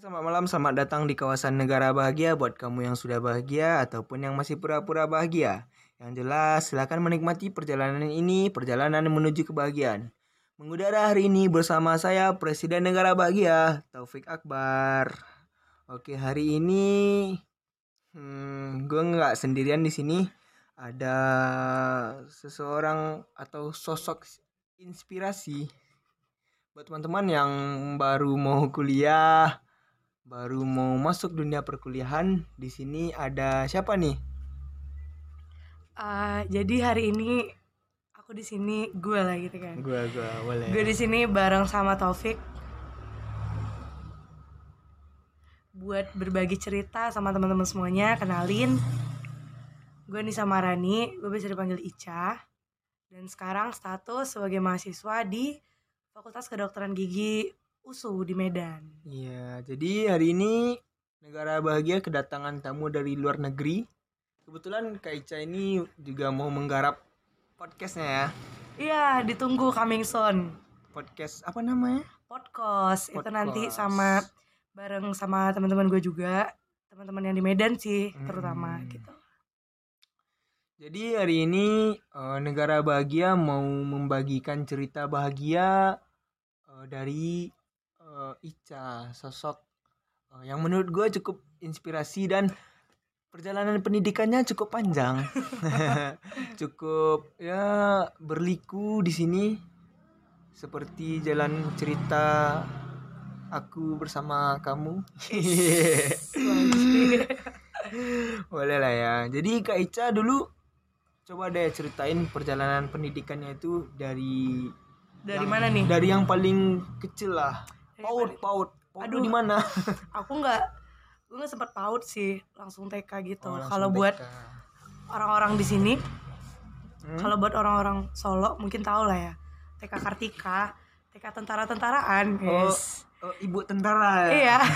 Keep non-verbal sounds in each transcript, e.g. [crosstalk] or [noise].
Selamat malam, selamat datang di kawasan negara bahagia buat kamu yang sudah bahagia ataupun yang masih pura-pura bahagia. Yang jelas, silakan menikmati perjalanan ini, perjalanan menuju kebahagiaan. Mengudara hari ini bersama saya Presiden Negara Bahagia, Taufik Akbar. Oke, hari ini hmm, gue nggak sendirian di sini. Ada seseorang atau sosok inspirasi buat teman-teman yang baru mau kuliah, baru mau masuk dunia perkuliahan. Di sini ada siapa nih? Uh, jadi hari ini aku di sini gue lah gitu kan. Gua gua boleh. Gue di sini bareng sama Taufik buat berbagi cerita sama teman-teman semuanya, kenalin. Gue Nisa Marani, gue bisa dipanggil Ica. Dan sekarang status sebagai mahasiswa di Fakultas Kedokteran Gigi USU di Medan. Iya, jadi hari ini negara bahagia kedatangan tamu dari luar negeri. Kebetulan Kak Ica ini juga mau menggarap podcastnya ya. Iya, ditunggu coming soon. Podcast apa namanya? Podcast, itu nanti Podcast. sama bareng sama teman-teman gue juga, teman-teman yang di Medan sih terutama Hmm. gitu. Jadi hari ini eh, negara bahagia mau membagikan cerita bahagia eh, dari eh, Ica, sosok eh, yang menurut gue cukup inspirasi dan perjalanan pendidikannya cukup panjang, [laughs] cukup ya berliku di sini seperti jalan cerita aku bersama kamu. [laughs] Boleh lah ya. Jadi Kak Ica dulu coba deh ceritain perjalanan pendidikannya itu dari Dari yang- mana nih? Dari yang paling kecil lah. Paut, paut. Paut Aduh. di mana? [laughs] Aku nggak gue nggak sempat paut sih, langsung TK gitu. Oh, Kalau buat orang-orang di sini, Hmm? kalau buat orang-orang Solo mungkin tahu lah ya. TK Kartika, TK tentara-tentaraan, Oh. Oh, ibu tentara ya. Iya. [laughs]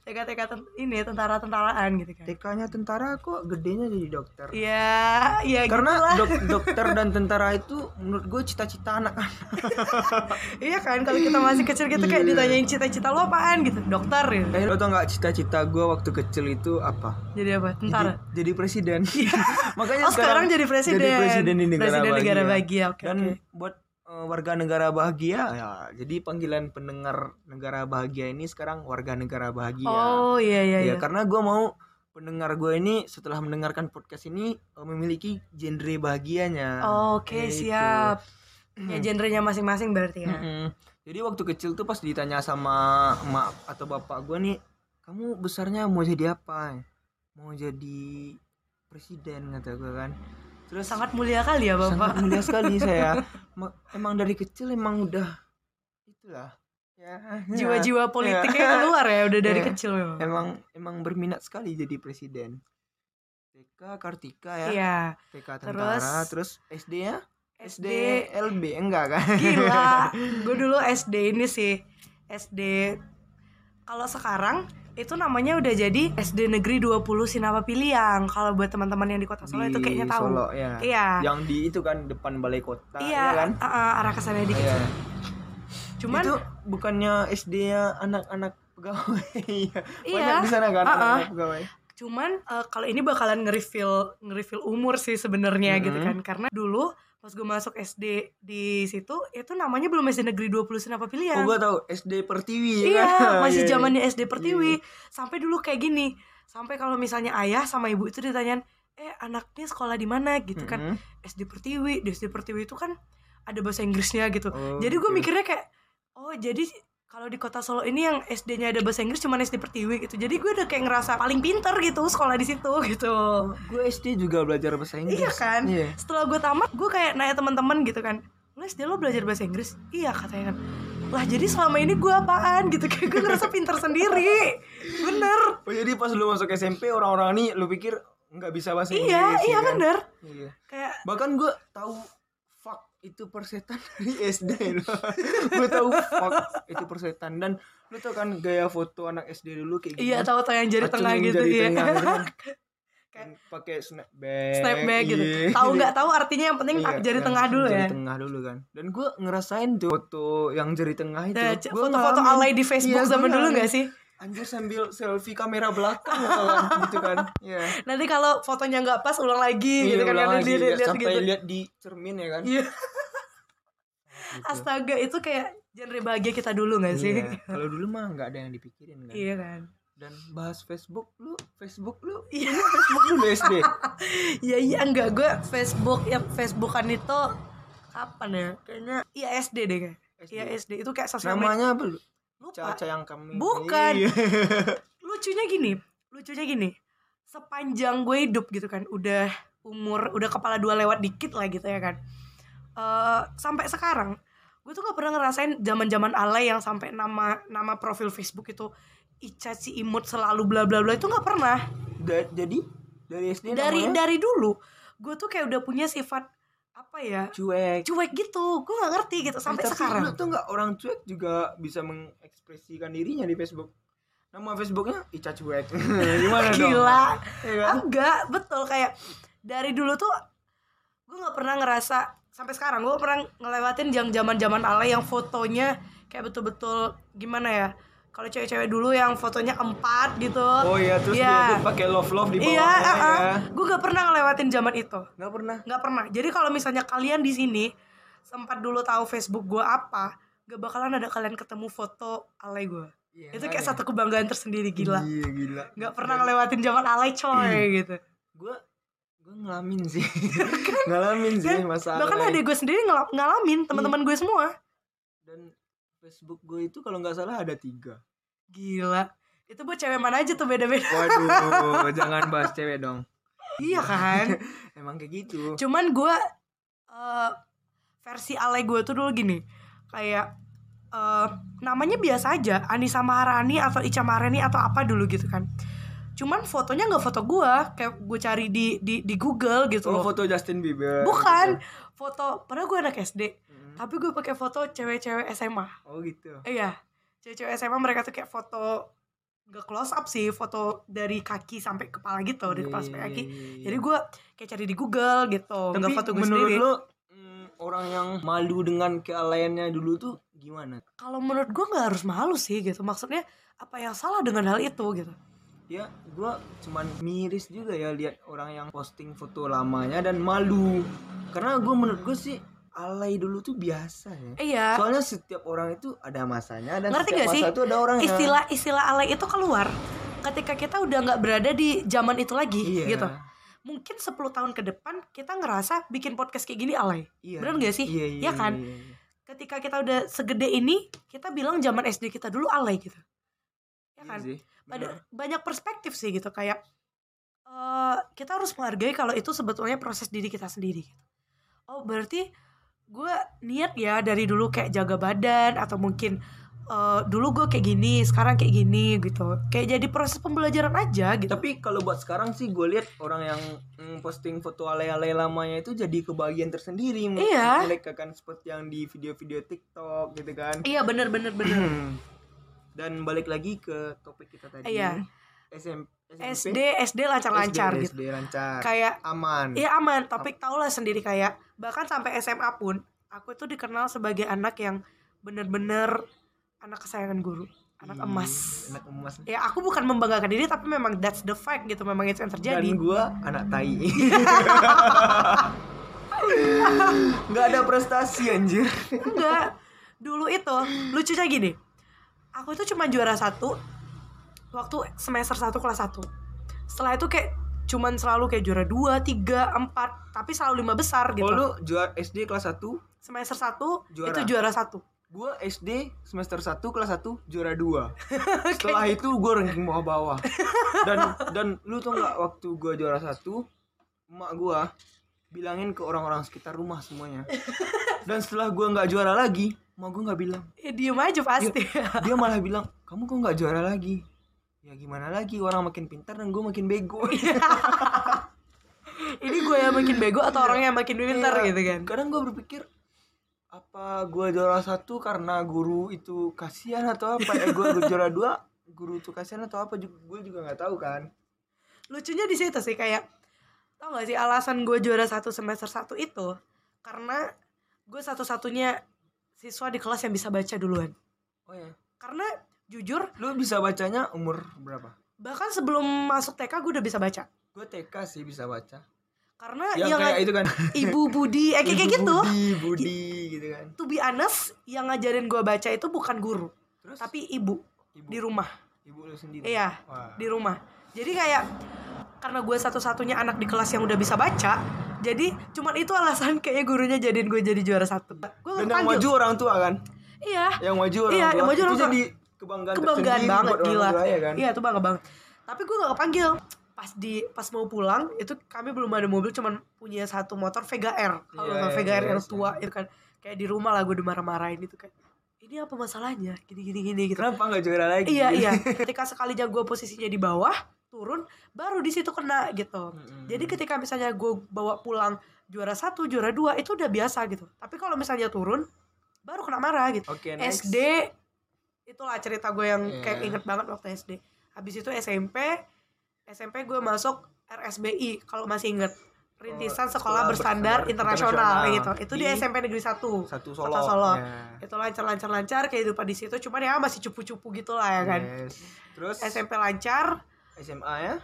TK TK ten- ini tentara-tentaraan gitu kan. TK-nya tentara kok gedenya jadi dokter. Iya, iya Karena gitulah. dok- dokter dan tentara itu menurut gue cita-cita anak-anak. [laughs] Iya kan kalau kita masih kecil gitu kayak Iya. ditanyain cita-cita lo apaan gitu. Dokter ya. Eh, lo tau gak cita-cita gue waktu kecil itu apa? Jadi apa? Tentara. Jadi, jadi presiden. [laughs] Makanya Oh, sekarang jadi presiden. Jadi presiden di negara Presiden bahagia. negara bahagia. Oke, Dan oke. buat warga negara bahagia ya. Jadi panggilan pendengar negara bahagia ini sekarang warga negara bahagia. Oh, iya iya Ya, iya. karena gue mau pendengar gue ini setelah mendengarkan podcast ini eh, memiliki genre bahagianya. Oke, Gitu. siap. Ya genrenya masing-masing berarti ya. Mm-mm. Jadi waktu kecil tuh pas ditanya sama emak atau bapak gue nih, kamu besarnya mau jadi apa? Mau jadi presiden kata gue kan. Terus Sangat mulia kali ya, sangat Bapak. mulia sekali [laughs] saya. Ma- emang dari kecil emang udah itulah. Ya, Jiwa-jiwa politiknya Ya. keluar ya udah dari Ya. kecil memang. emang emang berminat sekali jadi presiden. TK Kartika ya. Iya. TK tentara, Terus- terus SD-nya SD SD LB enggak kan? gila. [laughs] Gue dulu SD ini sih. SD kalau sekarang itu namanya udah jadi SD Negeri 20 Sinapa Piliang. Kalau buat teman-teman yang di Kota Solo itu Di kayaknya tahu. Solo, ya. Iya. Yang di itu kan depan balai kota Iya, ya kan? uh, uh, arah ke sana dikit. Iya. Cuman itu bukannya SD-nya anak-anak pegawai. [laughs] ya? Iya. Banyak di sana kan Uh-uh. anak-anak pegawai. cuman uh, kalau ini bakalan nge-reveal nge-reveal umur sih sebenarnya Mhm. gitu kan. Karena dulu pas gue masuk SD di situ itu namanya belum SD Negeri 20 Sinapa Oh, Piliang. gua tahu SD Pertiwi Iya, kan? [laughs] masih Iya, iya. zamannya SD Pertiwi. Sampai dulu kayak gini. Sampai kalau misalnya ayah sama ibu itu ditanyain, "Eh, anaknya sekolah di mana?" gitu kan. Mhm. SD Pertiwi. Di SD Pertiwi itu kan ada bahasa Inggrisnya gitu. Oh, jadi gue gitu. mikirnya kayak, "Oh, jadi kalau di kota Solo ini yang SD-nya ada bahasa Inggris cuma SD Pertiwi gitu. Jadi gue udah kayak ngerasa paling pinter gitu sekolah di situ gitu. Gue SD juga belajar bahasa Inggris. Iya kan? Iya. Setelah gue tamat, gue kayak nanya teman-teman gitu kan. Lu SD lo belajar bahasa Inggris? Iya katanya kan. Lah jadi selama ini gue apaan gitu kayak gue ngerasa pinter sendiri. Bener. Oh, jadi pas lu masuk SMP orang-orang ini lu pikir nggak bisa bahasa Inggris. Iya, iya ya kan? bener. Iya. Kayak Bahkan gue tahu itu persetan [laughs] dari SD loh. gue tahu fuck itu persetan dan lu tau kan gaya foto anak SD dulu kayak iya gimana? tahu-tahu yang jari tengah gitu jari iya. tengah gitu kan. [laughs] Kayak pakai snapback snapback gitu. iya. Tahu nggak tahu artinya yang penting Iya, jari tengah dulu jari ya. tengah dulu kan dan gue ngerasain tuh foto yang jari tengah itu Nah, foto-foto alay di Facebook Iya, zaman dulu nggak sih? Anjir sambil selfie kamera belakang kawan [laughs] gitu kan Iya Nanti kalau fotonya nggak pas ulang lagi Iya, gitu kan ulang lagi, lihat ya, sampai gitu. lihat di cermin ya kan Iya. Gitu. Astaga itu kayak genre bahagia kita dulu nggak sih? Iya, kalau dulu mah nggak ada yang dipikirin kan Iya kan. dan bahas Facebook lu Facebook lu Iya. Facebook lu SD [laughs] Iya iya enggak gue Facebook ya Facebookan itu kapan ya? Kayaknya iya SD deh kayak. Iya SD itu kayak sosial namanya apa lu Lupa. Caca yang kami Bukan. Iya. [laughs] Lucunya gini, lucunya gini. Sepanjang gue hidup gitu kan, udah umur udah kepala dua lewat dikit lah gitu ya kan. Eh sampai sekarang gue tuh gak pernah ngerasain zaman-zaman alay yang sampai nama nama profil Facebook itu Ica si imut selalu bla bla bla itu nggak pernah. Da- jadi dari SD dari namanya dari dulu gue tuh kayak udah punya sifat apa ya cuek. cuek gitu gue nggak ngerti gitu sampai Eh, tapi sekarang. tuh nggak orang cuek juga bisa mengekspresikan dirinya di Facebook? Nama Facebooknya Ica cuek. [laughs] Gimana dong? Gila. Iya kan? enggak betul kayak dari dulu tuh gue nggak pernah ngerasa sampai sekarang gue pernah ngelewatin jam zaman zaman alay yang fotonya kayak betul-betul gimana ya kalau cewek-cewek dulu yang fotonya empat gitu. Oh iya terus Iya. dia tuh pakai love love di iya bawahnya ya. Gue gak pernah ngelewatin zaman itu. Nggak pernah? Nggak pernah. Jadi kalau misalnya kalian di sini sempat dulu tahu Facebook gue apa gak bakalan ada kalian ketemu foto alay gue Iya, itu kayak ada. satu kebanggaan tersendiri gila. Iya gila. Nggak pernah ngelewatin zaman alay coy gitu. Gue gue ngalamin sih. [laughs] Ngalamin sih Kan, masalah bahkan ada gue sendiri ngala- ngalamin teman-teman gue semua. Dan Facebook gue itu kalau nggak salah ada tiga. Gila. Itu buat cewek mana aja tuh beda-beda? Waduh [laughs] jangan bahas cewek dong. Iya kan? [laughs] Emang kayak gitu. Cuman gue eh, versi alay gue tuh dulu gini. Kayak eh, namanya biasa aja Anissa Maharani atau Ica Maharani atau apa dulu gitu kan. Cuman fotonya nggak foto gue kayak gue cari di di di Google gitu oh loh. foto Justin Bieber. Bukan. Foto padahal gue anak SD. Tapi gue pakai foto cewek-cewek SMA oh gitu. Iya cewek-cewek SMA mereka tuh kayak foto nggak close up sih foto dari kaki sampai kepala gitu dari kepala sampai kaki. Jadi gue kayak cari di Google gitu tapi nggak foto gue menurut sendiri. lo mm, orang yang malu dengan kealayannya dulu tuh gimana? Kalau menurut gue nggak harus malu sih gitu maksudnya apa yang salah dengan hal itu gitu. Ya gue cuman miris juga ya lihat orang yang posting foto lamanya dan malu. Karena gue menurut gue sih alay dulu tuh biasa ya iya soalnya setiap orang itu ada masanya dan Ngerti setiap gak sih? masa itu ada orangnya istilah istilah alay itu keluar ketika kita udah nggak berada di zaman itu lagi iya gitu mungkin 10 tahun ke depan kita ngerasa bikin podcast kayak gini alay iya Bener gak sih? iya, iya, Iya kan? iya, iya. ketika kita udah segede ini kita bilang zaman SD kita dulu alay gitu ya Iya kan sih, ada bener. banyak perspektif sih gitu kayak eh kita harus menghargai kalau itu sebetulnya proses diri kita sendiri gitu. oh berarti gue niat ya dari dulu kayak jaga badan atau mungkin eh, dulu gue kayak gini sekarang kayak gini gitu. Kayak jadi proses pembelajaran aja gitu. Tapi kalau buat sekarang sih gue lihat orang yang mm, posting foto alay-alay lamanya itu jadi kebahagiaan tersendiri. Iya. mereka kan seperti yang di video-video TikTok gitu kan. Iya bener bener bener. [clears throat] Dan balik lagi ke topik kita tadi. Iya. SM, SD SD lancar-lancar gitu. SD lancar. Kayak aman. Iya aman, topik tau lah sendiri kayak bahkan sampai SMA pun aku tuh dikenal sebagai anak yang bener-bener anak kesayangan guru, anak Ih, emas. anak emas. Ya aku bukan membanggakan diri tapi memang that's the fact gitu, memang itu yang terjadi. dan gue anak tai. [laughs] Nggak ada prestasi anjir. Enggak, dulu itu lucunya gini, aku itu cuma juara satu waktu semester 1 kelas 1 Setelah itu kayak cuman selalu kayak juara 2, 3, 4 tapi selalu lima besar gitu. oh lu juara SD kelas 1 Semester 1 Juara. itu juara satu. gue SD semester 1 kelas 1 juara 2 [laughs] setelah itu gue ranking bawah-bawah dan dan lu tau nggak waktu gue juara satu emak gue bilangin ke orang-orang sekitar rumah semuanya [laughs] dan setelah gue nggak juara lagi emak gue nggak bilang Ya diem aja pasti. dia malah bilang kamu kok nggak juara lagi ya gimana lagi? Orang makin pintar dan gue makin bego. [laughs] Ini gue yang makin bego atau orang yang makin pintar Iya. gitu kan? Kadang gue berpikir apa gue juara satu karena guru itu kasihan atau apa ya? Gue juara dua guru itu kasihan atau apa? Juga gue juga nggak tahu kan. Lucunya di situ sih kayak tau gak sih alasan gue juara satu semester satu itu? Karena gue satu-satunya siswa di kelas yang bisa baca duluan. Oh ya karena jujur lu bisa bacanya umur berapa? Bahkan sebelum masuk TK gue udah bisa baca. Gue TK sih bisa baca. Karena yang yang kayak itu kan. Ibu [laughs] Budi eh, kayak kayak gitu. Budi Budi gitu kan. To be honest yang ngajarin gue baca itu bukan guru terus? tapi ibu. Ibu. Di rumah. Ibu lu sendiri? Iya Wah. di rumah. Jadi kayak karena gue satu-satunya anak di kelas yang udah bisa baca jadi cuman itu alasan kayaknya gurunya jadiin gue jadi juara satu. Gue dan yang maju orang tua kan? Iya. Yang maju orang Iya, tua. yang maju itu orang tua. jadi kebanggaan kebanggaan banget gila. Tua ya kan? Iya itu bangga banget. Tapi gue gak kepanggil. Pas di pas mau pulang itu kami belum ada mobil cuman punya satu motor Vega R. Kalau Iya, nggak iya, Vega R yang tua itu kan. Kayak di rumah lah gue dimarah-marahin itu kan ini apa masalahnya? Gini gini gini gitu. Kenapa nggak juara lagi? Iya iya. Ketika sekalinya gue posisinya di bawah turun baru di situ kena gitu. Mm-mm. jadi ketika misalnya gue bawa pulang juara satu juara dua itu udah biasa gitu. Tapi kalau misalnya turun baru kena marah gitu. Next. SD itulah cerita gue yang kayak Iya. inget banget waktu SD habis itu SMP SMP gue masuk RSBI kalau masih inget Rintisan Oh, Sekolah Sekolah Berstandar Berstandar Internasional Internasional. kayak gitu itu di, Di SMP Negeri 1 satu Solo, Kota Solo. Ya. itu lancar-lancar-lancar kehidupan di situ cuman ya masih cupu-cupu gitu lah ya kan Yes. terus SMP lancar SMA ya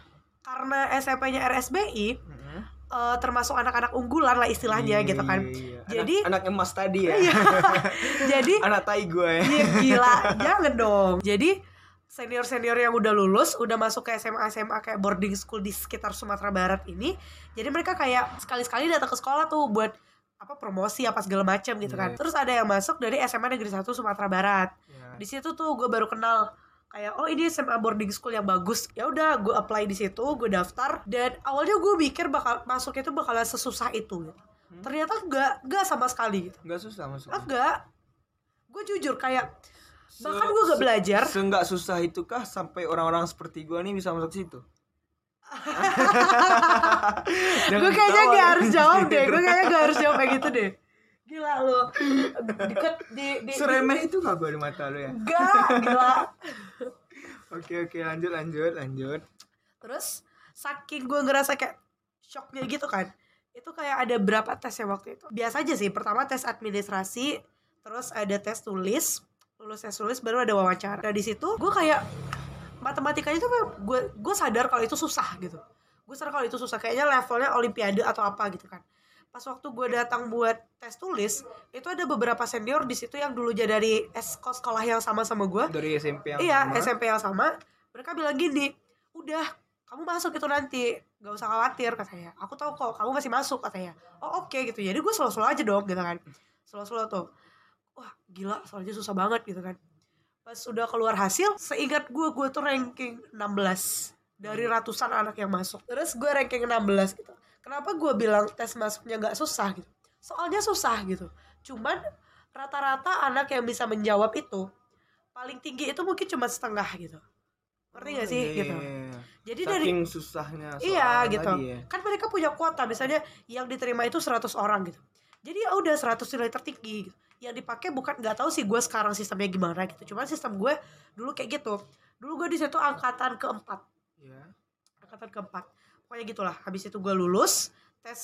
karena SMP-nya RSBI Mm-mm. Eh, termasuk anak-anak unggulan lah istilahnya Iya, gitu kan iya. Jadi- anak, emas tadi ya Iya. [laughs] jadi anak tai gue ya Iya [laughs] gila, jangan dong. Jadi senior-senior yang udah lulus, udah masuk ke SMA SMA kayak boarding school di sekitar Sumatera Barat ini, jadi mereka kayak sekali-sekali datang ke sekolah tuh buat apa promosi apa segala macam gitu kan. Yes. Terus ada yang masuk dari SMA Negeri 1 Sumatera Barat. Ya. Di situ tuh gue baru kenal kayak oh ini SMA boarding school yang bagus. Ya udah gue apply di situ, gue daftar dan awalnya gue mikir bakal masuk itu bakalan sesusah itu. Gitu. Hmm. Ternyata enggak, enggak sama sekali gitu. nggak susah masuk Enggak. Gue jujur kayak Se- bahkan gue gak se- belajar Seenggak susah itu kah sampai orang-orang seperti gue nih bisa masuk situ? [laughs] [laughs] gue kayaknya gak harus jawab deh gue kayaknya gak harus jawab kayak gitu deh gila lo deket di di Seremeh itu gak gue di mata lu ya? gak gila. [laughs] Oke oke lanjut lanjut lanjut. terus saking gue ngerasa kayak shocknya gitu kan itu kayak ada berapa tes ya waktu itu? Biasa aja sih pertama tes administrasi terus ada tes tulis lulus tes tulis baru ada wawancara. Nah di situ gue kayak matematikanya tuh gue gue sadar kalau itu susah gitu. Gue sadar kalau itu susah kayaknya levelnya olimpiade atau apa gitu kan pas waktu gue datang buat tes tulis itu ada beberapa senior di situ yang dulunya dari esko sekolah yang sama sama gue Dari SMP yang iya sama. SMP yang sama. Mereka bilang gini udah kamu masuk itu nanti gak usah khawatir katanya. Aku tahu kok kamu masih masuk katanya. Oh oke gitu. Jadi gue selalu-selalu aja dong gitu kan. Selalu-selalu tuh. Wah gila soalnya susah banget gitu kan. Pas udah keluar hasil seingat gue gue tuh ranking 16 dari ratusan anak yang masuk. Terus gue ranking 16 gitu kenapa gue bilang tes masuknya gak susah gitu soalnya susah gitu cuman rata-rata anak yang bisa menjawab itu paling tinggi itu mungkin cuma setengah gitu ngerti gak sih Iya, gitu iya, iya. jadi dari Saking susahnya soal Iya gitu. ya. Kan mereka punya kuota misalnya yang diterima itu 100 orang gitu. Jadi ya udah 100 nilai tertinggi gitu. Yang dipakai bukan nggak tahu sih gue sekarang sistemnya gimana gitu. Cuman sistem gue dulu kayak gitu. Dulu gue di situ angkatan keempat. Iya. Angkatan keempat. Pokoknya gitulah. Habis itu gue lulus. Tes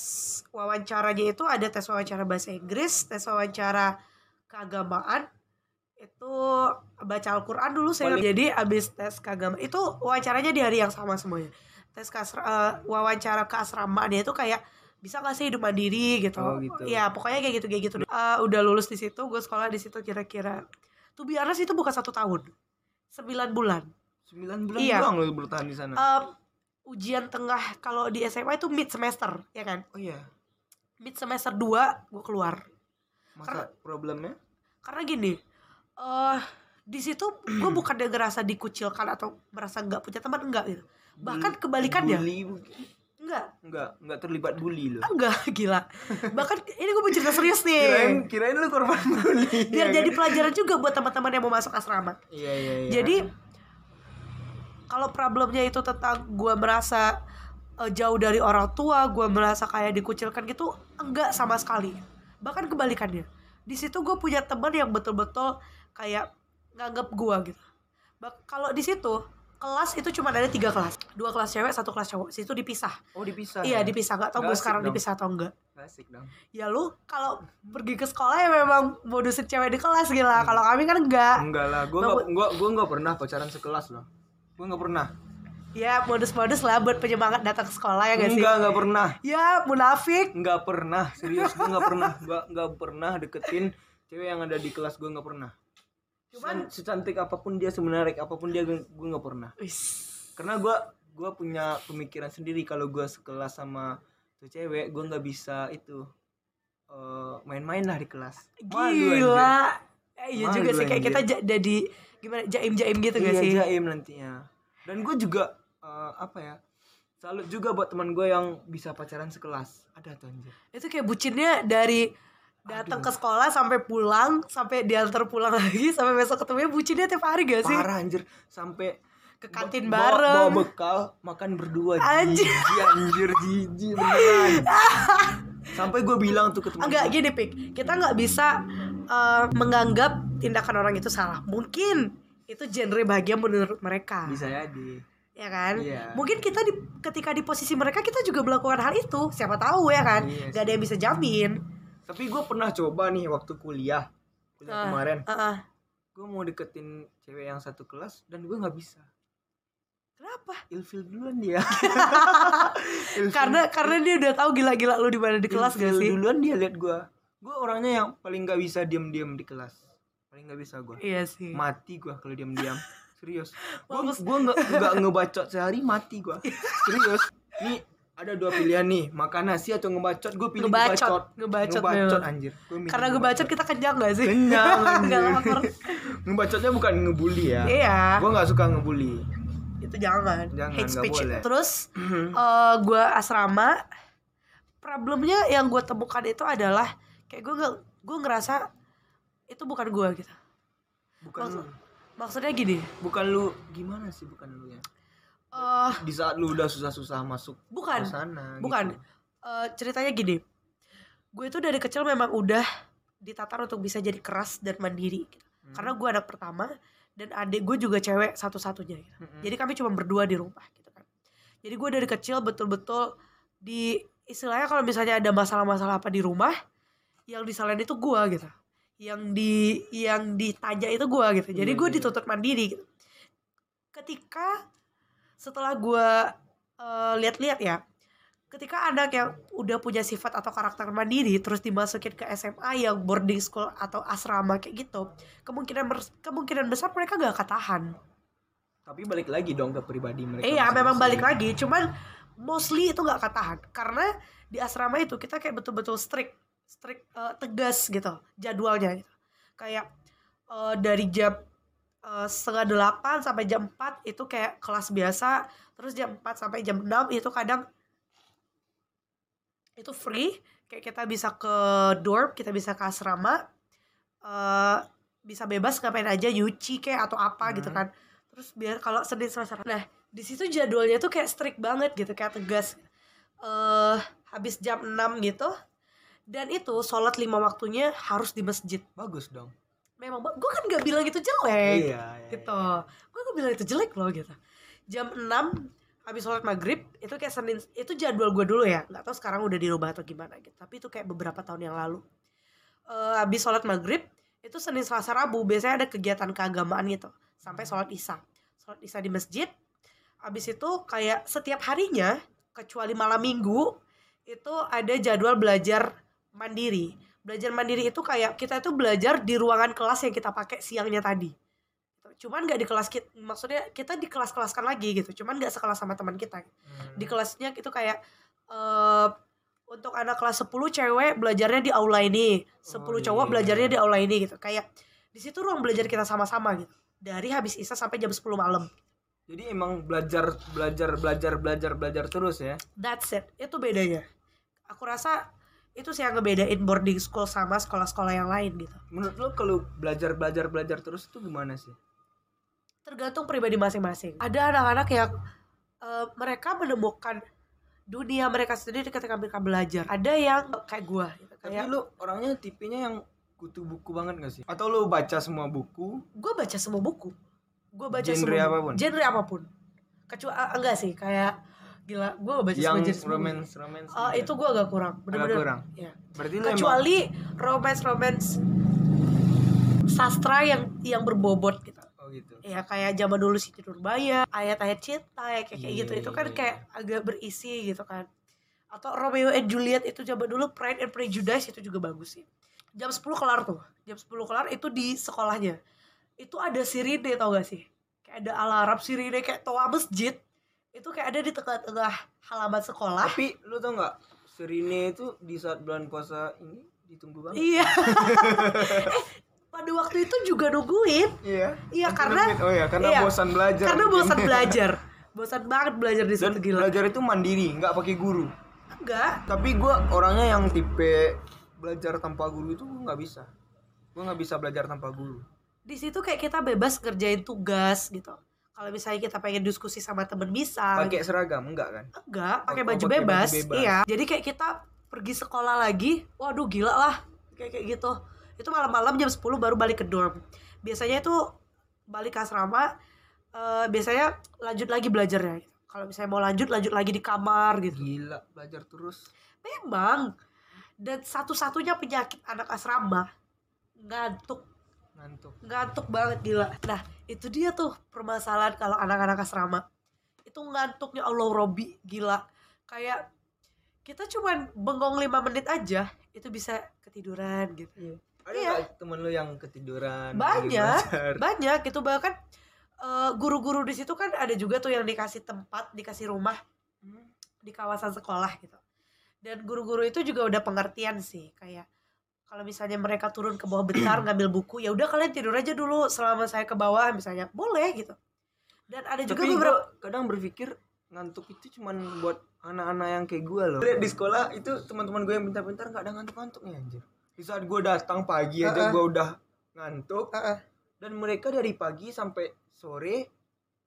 wawancaranya itu ada tes wawancara bahasa Inggris, tes wawancara keagamaan, itu baca Al-Quran dulu saya jadi abis tes keagamaan itu wawancaranya di hari yang sama semuanya tes kasra, eh, wawancara keasramaannya itu kayak bisa gak sih hidup mandiri gitu Oh, gitu. ya pokoknya kayak gitu kayak gitu Eh, udah lulus di situ gue sekolah di situ kira-kira tuh biarnya itu bukan satu tahun sembilan bulan 9 bulan Iya. doang lu bertahan di sana. Em, ujian tengah kalau di SMA itu mid semester ya kan oh iya. mid semester 2 gue keluar Masa problemnya? karena gini eh di situ gue bukan dia ngerasa dikucilkan atau merasa nggak punya teman enggak gitu bahkan kebalikannya Bully enggak Enggak, enggak terlibat bully lo. enggak [laughs] gila bahkan ini gue mau cerita serius nih Kirain kirain lu korban bully. biar ya jadi kan? pelajaran juga buat teman-teman yang mau masuk asrama Iya iya iya. jadi kalau problemnya itu tentang gue merasa eh, jauh dari orang tua gue merasa kayak dikucilkan gitu enggak sama sekali bahkan kebalikannya di situ gue punya teman yang betul-betul kayak nganggap gue gitu kalau di situ kelas itu cuma ada tiga kelas dua kelas cewek satu kelas cowok situ dipisah Oh dipisah. iya ya? dipisah nggak tau gue sekarang dong. dipisah atau enggak Asik dong. ya lu kalau pergi ke sekolah ya memang modusin cewek di kelas gila kalau kami kan enggak Enggak lah, gua Bang, nggak gua gua nggak pernah pacaran sekelas loh. Gua nggak pernah. ya modus-modus lah buat penyemangat datang ke sekolah ya gak sih Enggak, nggak pernah. ya munafik Nggak pernah, serius gua nggak pernah. Gua nggak pernah deketin cewek yang ada di kelas gua nggak pernah. Cuman- secantik apa pun dia, semenarik apa pun dia gua nggak pernah. Karena gua gua punya pemikiran sendiri kalau gua sekelas sama tuh cewek, gua nggak bisa itu eh, main-main lah di kelas. Gila Eh, iya juga sih kayak kita ja- jadi gimana jaim-jaim gitu gak iya, sih jaim nantinya. Dan gue juga eh, apa ya? Salut juga buat teman gue yang bisa pacaran sekelas. Ada tuh anjir. itu kayak bucinnya dari datang ke sekolah sampai pulang sampai diantar pulang [laughs] lagi sampai besok ketemu bucinnya tiap hari gak sih Parah anjir. Sampai ke kantin ba- bawa- bareng Bawa bekal makan berdua. Anjir. Jijik, anjir jijik beneran. [laughs] Sampai gue bilang tuh ke teman enggak gini pik kita nggak bisa eh, menganggap tindakan orang itu salah mungkin itu genre bahagia menurut mereka bisa jadi. ya kan Iya. mungkin kita di ketika di posisi mereka kita juga melakukan hal itu siapa tahu ya kan Iya Gak ada yang bisa jamin Tapi gue pernah coba nih waktu kuliah. Kuliah Ah. kemarin. Heeh. Gue mau deketin cewek yang satu kelas dan gue nggak bisa. kenapa Ilfil duluan dia. [laughs] Ilfil- karena karena dia udah tahu gila-gila lu di mana di kelas gak sih duluan dia lihat gua gua orangnya yang paling nggak bisa diam-diam di kelas paling nggak bisa gua. Iya sih. Mati gua kalau diam-diam. [laughs] Serius. Gua nggak nggak ngebacot sehari mati gua. Serius. Nih ada dua pilihan nih makan nasi atau ngebacot? Gue pilih Ngebacot. ngebacot. Ngebacot memang. anjir. Gua karena gue bacot kita kenyang gak sih? Kenyang [laughs] nggak anjir. lapar. Ngebacotnya bukan ngebully ya. Iya. Gua nggak suka ngebully. Itu jangan, Jangan, hate speech. boleh. terus [clears throat] eh gue asrama problemnya yang gue temukan itu adalah kayak gue gue ngerasa itu bukan gue gitu bukan lu Maksud- maksudnya gini bukan lu gimana sih bukan lu ya eh di saat lu udah susah-susah masuk bukan ke sana bukan gitu. Eh, ceritanya gini gue itu dari kecil memang udah ditatar untuk bisa jadi keras dan mandiri gitu. Hmm. karena gue anak pertama dan adik gue juga cewek satu-satunya gitu. Mm-mm. jadi kami cuma berdua di rumah gitu kan jadi gue dari kecil betul-betul di istilahnya kalau misalnya ada masalah-masalah apa di rumah yang disalahin itu gue gitu yang di yang ditanya itu gue gitu. Jadi Iya, gue iya. dituntut mandiri gitu. Ketika setelah gue eh, lihat-lihat ya ketika anak yang udah punya sifat atau karakter mandiri terus dimasukin ke SMA yang boarding school atau asrama kayak gitu kemungkinan kemungkinan besar mereka gak ketahan tapi balik lagi dong ke pribadi mereka Iya memang masing-masing. balik lagi, cuman mostly itu nggak ketahan karena di asrama itu kita kayak betul-betul strict, strict eh, tegas gitu jadwalnya gitu. Kayak eh, dari jam eh, setengah delapan sampai jam 4 itu kayak kelas biasa, terus jam 4 sampai jam 6 itu kadang itu free, kayak kita bisa ke dorm, kita bisa ke asrama, eh bisa bebas ngapain aja, nyuci kayak atau apa gitu Hmm. kan terus biar kalau Senin Selasa nah di situ jadwalnya tuh kayak strict banget gitu kayak tegas eh habis jam 6 gitu dan itu sholat lima waktunya harus di masjid. Bagus dong. Memang gue kan gak bilang itu jelek. Iya, iya, gitu. Gue gak bilang itu jelek loh gitu. Jam 6 habis sholat maghrib itu kayak Senin itu jadwal gue dulu ya. Nggak tahu sekarang udah dirubah atau gimana gitu. Tapi itu kayak beberapa tahun yang lalu. Eh habis sholat maghrib itu Senin Selasa Rabu biasanya ada kegiatan keagamaan gitu. Sampai sholat isya. Sholat isya di masjid habis itu kayak setiap harinya kecuali malam minggu itu ada jadwal belajar mandiri. Belajar mandiri itu kayak kita itu belajar di ruangan kelas yang kita pakai siangnya tadi. Cuman nggak di kelas kita maksudnya kita di kelas-kelaskan lagi gitu. Cuman nggak sekelas sama teman kita. Hmm. di kelasnya itu kayak eh untuk anak kelas 10 cewek belajarnya di aula ini. 10 Oh, cowok iya. belajarnya di aula ini gitu. Kayak di situ ruang belajar kita sama-sama gitu. Dari habis isya sampai jam 10 malam. Jadi emang belajar belajar belajar belajar belajar terus ya? That's it. Itu bedanya. Aku rasa itu sih yang ngebedain boarding school sama sekolah-sekolah yang lain gitu. Menurut lo kalau belajar belajar belajar terus itu gimana sih? Tergantung pribadi masing-masing. Ada anak-anak yang eh, mereka menemukan dunia mereka sendiri ketika mereka belajar. Ada yang kayak gua gitu. tapi kayak lo orangnya tipenya yang kutu buku banget gak sih? Atau lo baca semua buku? Gue baca semua buku. Gue baca Genre semua apa pun? genre apa pun. Kecuali enggak sih kayak gila gue baca yang romance romance Oh, gitu. itu gue agak kurang bener-bener. kurang? ya. berarti lu emang kecuali romance romance sastra yang yang berbobot gitu. Oh gitu. Ya kayak zaman dulu Siti Nurbaya ayat-ayat cinta ya kayak, kayak Iya, gitu. Itu kan iya, kayak agak berisi gitu kan. Atau Romeo and Juliet itu zaman dulu Pride and Prejudice itu juga bagus sih. Jam 10 kelar tuh. Jam 10 kelar itu di sekolahnya. Itu ada sirine tau gak sih? Kayak ada alarm sirine kayak toa masjid itu kayak ada di tengah-tengah halaman sekolah. Tapi lu tau nggak Serine itu di saat bulan puasa ini ditunggu banget. Iya. [laughs] Eh, pada waktu itu juga nungguin. Iya. Iya, karena- oh ya karena iya, bosan belajar. karena mungkin. bosan belajar. Bosan banget belajar di situ gila. belajar itu mandiri nggak pakai guru. Enggak. Tapi gua orangnya yang tipe belajar tanpa guru itu gua nggak bisa. Gua nggak bisa belajar tanpa guru. Di situ kayak kita bebas kerjain tugas gitu kalau misalnya kita pengen diskusi sama temen bisa pakai seragam enggak kan? Enggak pakai baju, pakai baju bebas. bebas. iya. Jadi kayak kita pergi sekolah lagi waduh gila lah kayak kayak gitu. Itu malam-malam jam 10 baru balik ke dorm. Biasanya itu balik ke asrama eh, biasanya lanjut lagi belajarnya. Kalau misalnya mau lanjut lanjut lagi di kamar gitu. Gila belajar terus. Memang. Dan satu-satunya penyakit anak asrama ngantuk ngantuk. Ngantuk banget gila. Nah itu dia tuh permasalahan kalau anak-anak asrama. Itu ngantuknya Allah Robi gila. Kayak kita cuman bengong lima menit aja itu bisa ketiduran gitu. Ada Iya. temen lu yang ketiduran? Banyak. banyak itu bahkan eh, guru-guru di situ kan ada juga tuh yang dikasih tempat dikasih rumah di kawasan sekolah gitu. Dan guru-guru itu juga udah pengertian sih kayak kalau misalnya mereka turun ke bawah bentar [clears throat] ngambil buku ya udah kalian tidur aja dulu selama saya ke bawah misalnya boleh gitu dan ada juga Tapi beberapa kadang berpikir ngantuk itu cuman buat anak-anak yang kayak gue loh. Di sekolah itu teman-teman gue yang pintar-pintar nggak ada ngantuk-ngantuknya anjir. Di saat gue datang pagi aja Uh-uh. gue udah ngantuk Uh-uh. dan mereka dari pagi sampai sore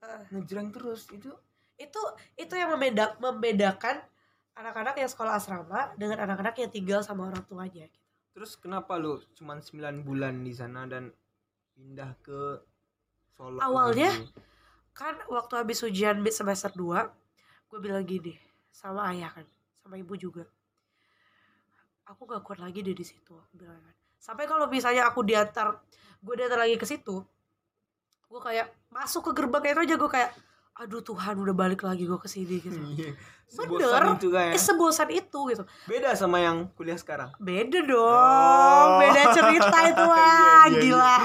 Uh. ngejreng terus itu itu itu yang membeda membedakan anak-anak yang sekolah asrama dengan anak-anak yang tinggal sama orang tuanya gitu. Terus kenapa lu cuman 9 bulan di sana dan pindah ke Solo? Awalnya, lagi? kan waktu habis ujian mid semester 2 gue bilang gini sama ayah kan sama ibu juga. Aku gak kuat lagi deh di situ bilang kan. Sampai kalau misalnya aku diantar gue diantar lagi ke situ gue kayak masuk ke gerbang itu aja gue kayak aduh Tuhan udah balik lagi gue ke sini gitu Iya. Bener. Sebosan itu kan ya. eh sebosan itu gitu Beda sama yang kuliah sekarang. beda dong beda cerita itu [laughs] Iya, lah iya, iya. gila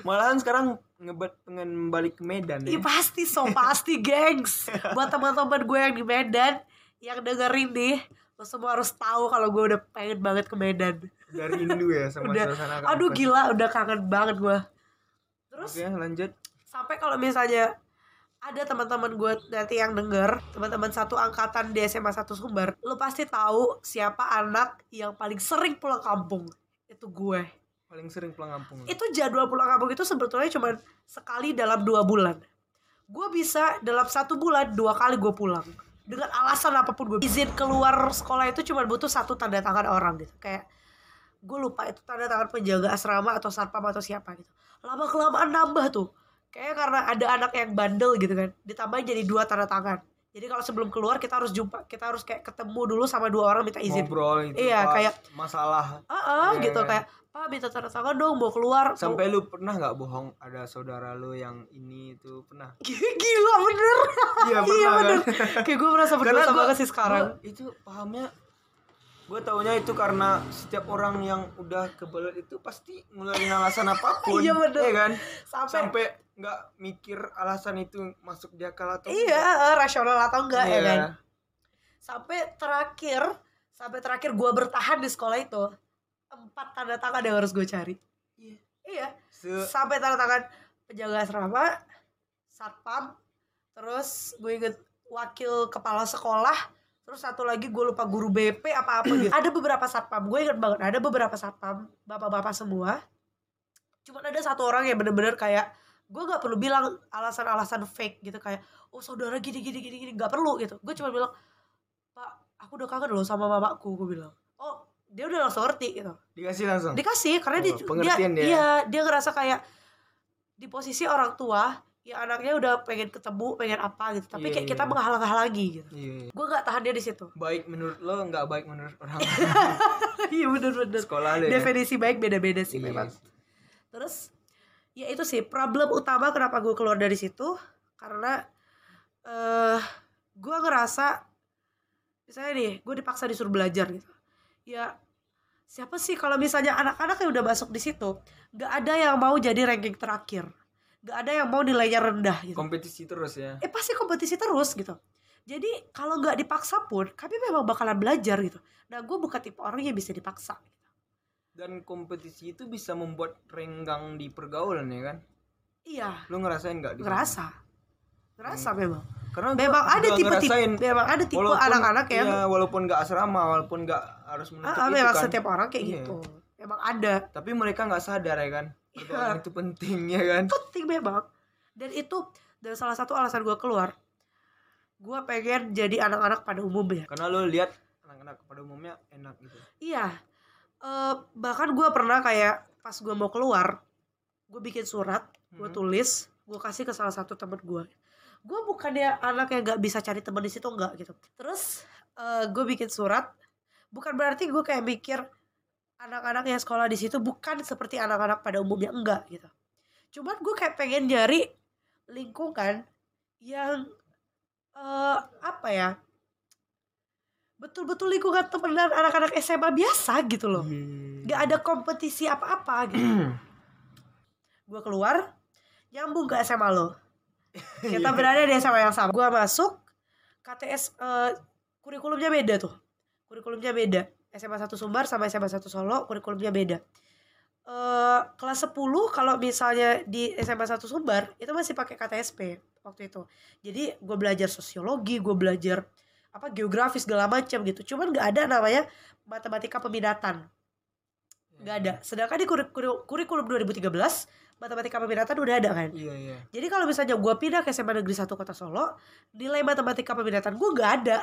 Malahan sekarang ngebet pengen balik ke Medan ya. pasti so pasti gengs Buat teman-teman gue yang di Medan Yang dengerin nih Lo semua harus tahu kalau gue udah pengen banget ke Medan Dari Rindu ya sama Udah. suasana Aduh gila udah kangen banget gue Terus Oke, lanjut. sampai kalau misalnya ada teman-teman gue nanti yang denger teman-teman satu angkatan di SMA satu Sumber lo pasti tahu siapa anak yang paling sering pulang kampung. Itu gue. Paling sering pulang kampung. itu jadwal pulang kampung itu sebetulnya cuma sekali dalam dua bulan. Gue bisa dalam satu bulan dua kali gue pulang. Dengan alasan apa pun gue izin keluar sekolah itu cuma butuh satu tanda tangan orang gitu. Kayak gue lupa itu tanda tangan penjaga asrama atau satpam atau siapa gitu. Lama kelamaan nambah tuh kayak karena ada anak yang bandel gitu kan ditambahin jadi dua tanda tangan jadi kalau sebelum keluar kita harus jumpa kita harus kayak ketemu dulu sama dua orang minta izin Ngobrol gitu. Iya, kayak- masalah. ah ah, Iya, gitu iya. kayak pak minta tanda tangan dong mau keluar Mau- Sampai lu pernah nggak bohong ada saudara lu yang ini itu pernah? [laughs] Gila bener Iya [laughs] Iya bener Kayak gue merasa berdosa gua- banget sih sekarang gua itu pahamnya gue taunya itu karena setiap orang yang udah kebelet itu pasti ngeluarin alasan apa pun [laughs] Iya, bener. Iya kan Sampai, sampai nggak mikir alasan itu masuk di akal atau Iya eh, rasional atau enggak ya Iya. kan? Sampai terakhir Sampai terakhir gue bertahan di sekolah itu Empat tanda tangan yang harus gue cari. Iya. Iya. Se- Sampai tanda tangan penjaga asrama Satpam Terus gue inget wakil kepala sekolah Terus satu lagi gue lupa guru BP apa-apa gitu. [clears throat] Ada beberapa satpam Gue inget banget ada beberapa satpam Bapak-bapak semua. Cuman ada satu orang yang bener-bener kayak Gue gak perlu bilang alasan-alasan fake gitu Kayak oh saudara gini gini gini gini Gak perlu gitu Gue cuma bilang Pak aku udah kangen loh sama mamaku Gue bilang Oh dia udah langsung ngerti gitu dikasih langsung dikasih karena dia, Oh, pengertian dia dia. iya dia ngerasa kayak di posisi orang tua ya anaknya udah pengen ketemu pengen apa gitu tapi Iya, kayak iya. kita menghalang-halangi gitu Iya. iya. gue nggak tahan dia di situ Baik menurut lo nggak baik menurut orang [laughs] iya bener-bener sekolah lo ya. definisi baik beda-beda sih Iya. memang terus ya itu sih problem utama kenapa gue keluar dari situ karena eh gue ngerasa misalnya nih gue dipaksa disuruh belajar gitu. Ya siapa sih kalau misalnya anak-anak yang udah masuk di situ nggak ada yang mau jadi ranking terakhir. Nggak ada yang mau nilainya rendah gitu. Kompetisi terus ya. eh pasti kompetisi terus gitu. Jadi kalau nggak dipaksa pun kami memang bakalan belajar gitu. Nah gue bukan tipe orang yang bisa dipaksa Dan kompetisi itu bisa membuat renggang di pergaulan ya kan? iya Lo ngerasain nggak? ngerasa ngerasa memang Karena gua memang ada tipe tipe memang ada tipe anak-anak yang iya, walaupun nggak asrama, walaupun nggak harus menutup ah, ah, itu memang kan. setiap orang kayak Iya. gitu memang ada Tapi mereka nggak sadar ya kan? Iya. Pergaulan itu penting ya kan? penting memang dan itu dan salah satu alasan gue keluar gue pengen jadi anak-anak pada umumnya Karena lo lihat anak-anak pada umumnya enak gitu. iya Eh, bahkan gue pernah kayak pas gue mau keluar gue bikin surat gue Mhm. tulis gue kasih ke salah satu temen gue gue bukannya anak yang gak bisa cari teman di situ enggak gitu. Terus gue bikin surat bukan berarti gue kayak mikir anak-anak yang sekolah di situ bukan seperti anak-anak pada umumnya enggak gitu. Cuman gue kayak pengen nyari lingkungan yang eh apa ya betul-betul lingkungan temenan anak-anak SMA biasa gitu loh. Iya. nggak ada kompetisi apa-apa gitu. [clears throat] Gue keluar nyambung ke SMA lo. [laughs] Kita berada di SMA yang sama. Gue masuk KTS eh, kurikulumnya beda tuh. Kurikulumnya beda. SMA 1 Sumbar sama SMA 1 Solo kurikulumnya beda. Eh kelas 10 kalau misalnya di SMA 1 Sumbar itu masih pakai KTSP waktu itu. Jadi gue belajar sosiologi gue belajar apa geografi segala macam gitu. Cuman nggak ada namanya matematika peminatan. Nggak ada. Sedangkan di kurik- kurik- kurikulum 2013 matematika peminatan udah ada kan? Iya iya. jadi kalau misalnya gue pindah ke SMA Negeri 1 Kota Solo nilai matematika peminatan gue nggak ada.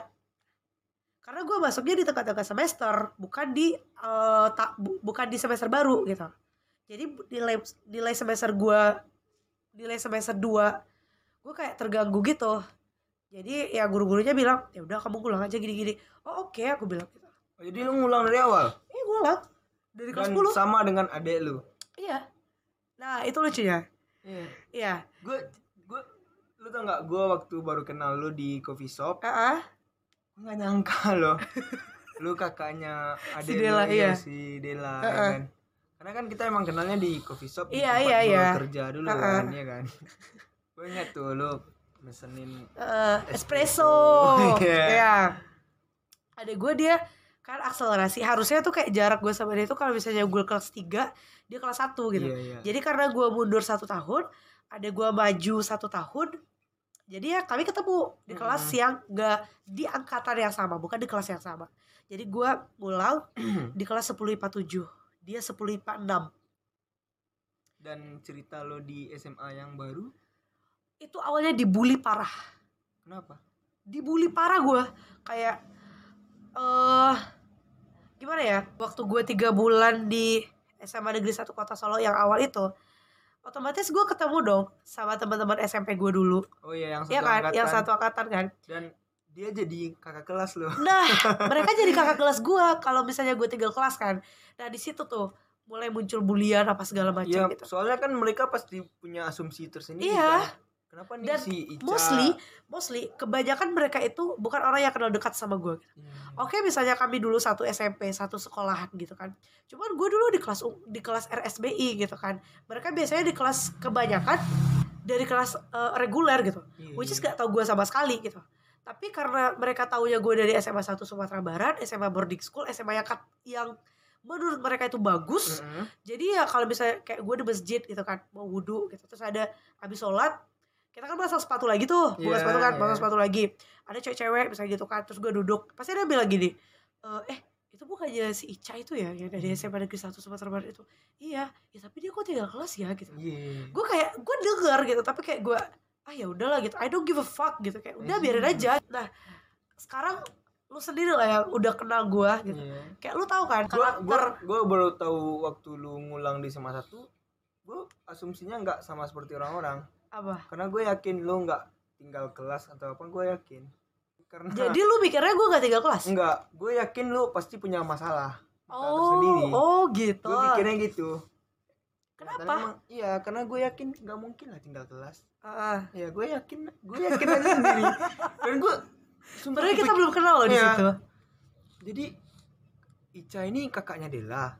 Karena gue masuknya di tengah-tengah semester bukan di eh, tak bu- bukan di semester baru gitu. Jadi nilai nilai semester gue nilai semester 2 gue kayak terganggu gitu jadi ya guru-gurunya bilang ya udah kamu ngulang aja gini-gini oh oke aku bilang gitu Oh, jadi lo ngulang dari awal eh ngulang dari kelas 10 sama dengan adek lo. iya nah itu lucunya Iya. iya Gue gue lu tau nggak gue waktu baru kenal lu di coffee shop ah ah. gue nggak nyangka lo lu kakaknya [laughs] adek Si Dela, lu, iya. si Dela ya Heeh. kan karena kan kita emang kenalnya di coffee shop Iya, iya, iya. kerja dulu Heeh. kan ya kan [laughs] gue ingat tuh lu mesenin Eh, Espresso. espresso. [laughs] Iya. ya. Ada gue dia kan akselerasi harusnya tuh kayak jarak gue sama dia tuh kalau misalnya gue kelas 3 dia kelas 1 gitu. iya iya Jadi karena gue mundur satu tahun, ada gue maju satu tahun. Jadi ya kami ketemu di kelas Mm-mm. yang gak di angkatan yang sama, bukan di kelas yang sama. Jadi gue ngulang [clears throat] di kelas 10 IPA 7. Dia 10 IPA 6. dan cerita lo di SMA yang baru Itu awalnya dibully parah. kenapa? Dibully parah gue kayak eh gimana ya? Waktu gue tiga bulan di SMA Negeri Satu Kota Solo yang awal itu otomatis gue ketemu dong sama teman-teman SMP gue dulu. Oh iya yang satu ya kan? angkatan. Yang satu angkatan kan? Dan dia jadi kakak kelas lo nah [laughs] mereka jadi kakak kelas gue kalau misalnya gue tinggal kelas kan. Nah di situ tuh mulai muncul bulian apa segala macam Iya, gitu. soalnya kan mereka pasti punya asumsi tersendiri Iya. kan. Kenapa nih Dan si Ica? mostly mostly kebanyakan mereka itu bukan orang yang kenal dekat sama gue Iya. Oke misalnya kami dulu satu SMP satu sekolahan gitu kan. Cuman gue dulu di kelas di kelas RSBI gitu kan. Mereka biasanya di kelas kebanyakan dari kelas eh, reguler gitu. Iya, Which is iya. gak tau gue sama sekali gitu. Tapi karena mereka taunya gue dari SMA 1 Sumatera Barat SMA boarding school SMA yang, kat- yang menurut mereka itu bagus. Mm-mm. Jadi ya kalau misalnya kayak gue di masjid gitu kan Mau wudhu gitu. Terus ada habis sholat kita kan pasang sepatu lagi tuh. Buka Iya, sepatu kan iya. pasang sepatu lagi. Ada cewek-cewek misalnya gitu kan terus gue duduk. Pasti ada bilang gini "Eh, eh itu bukannya si Ica itu ya? Yang dari SMA Negeri 1 Sumatera Barat itu? Iya ya tapi dia kok tinggal kelas ya? Gitu. Iya. gue kayak gue denger gitu tapi kayak gue ah ya udahlah gitu. I don't give a fuck gitu. Kayak udah Iya. biarin aja. Nah sekarang lu sendiri lah yang udah kenal gue gitu. Iya. kayak lu tahu kan Gua, karakter gua baru tahu waktu lu ngulang di SMA satu, gua asumsinya nggak sama seperti orang-orang. Apa? Karena gue yakin lu nggak tinggal kelas atau apa gue yakin. Karena jadi lu mikirnya gue gak tinggal kelas? Enggak gue yakin lu pasti punya masalah. Oh tersendiri. oh gitu. Gue pikirnya gitu. Kenapa? Karena emang- iya karena gue yakin nggak mungkin lah tinggal kelas. Ah, ya gue yakin gue yakin aja sendiri. [laughs] Dan gue padahal kita belum kenal loh di Iya. situ. Jadi Ica ini kakaknya Dela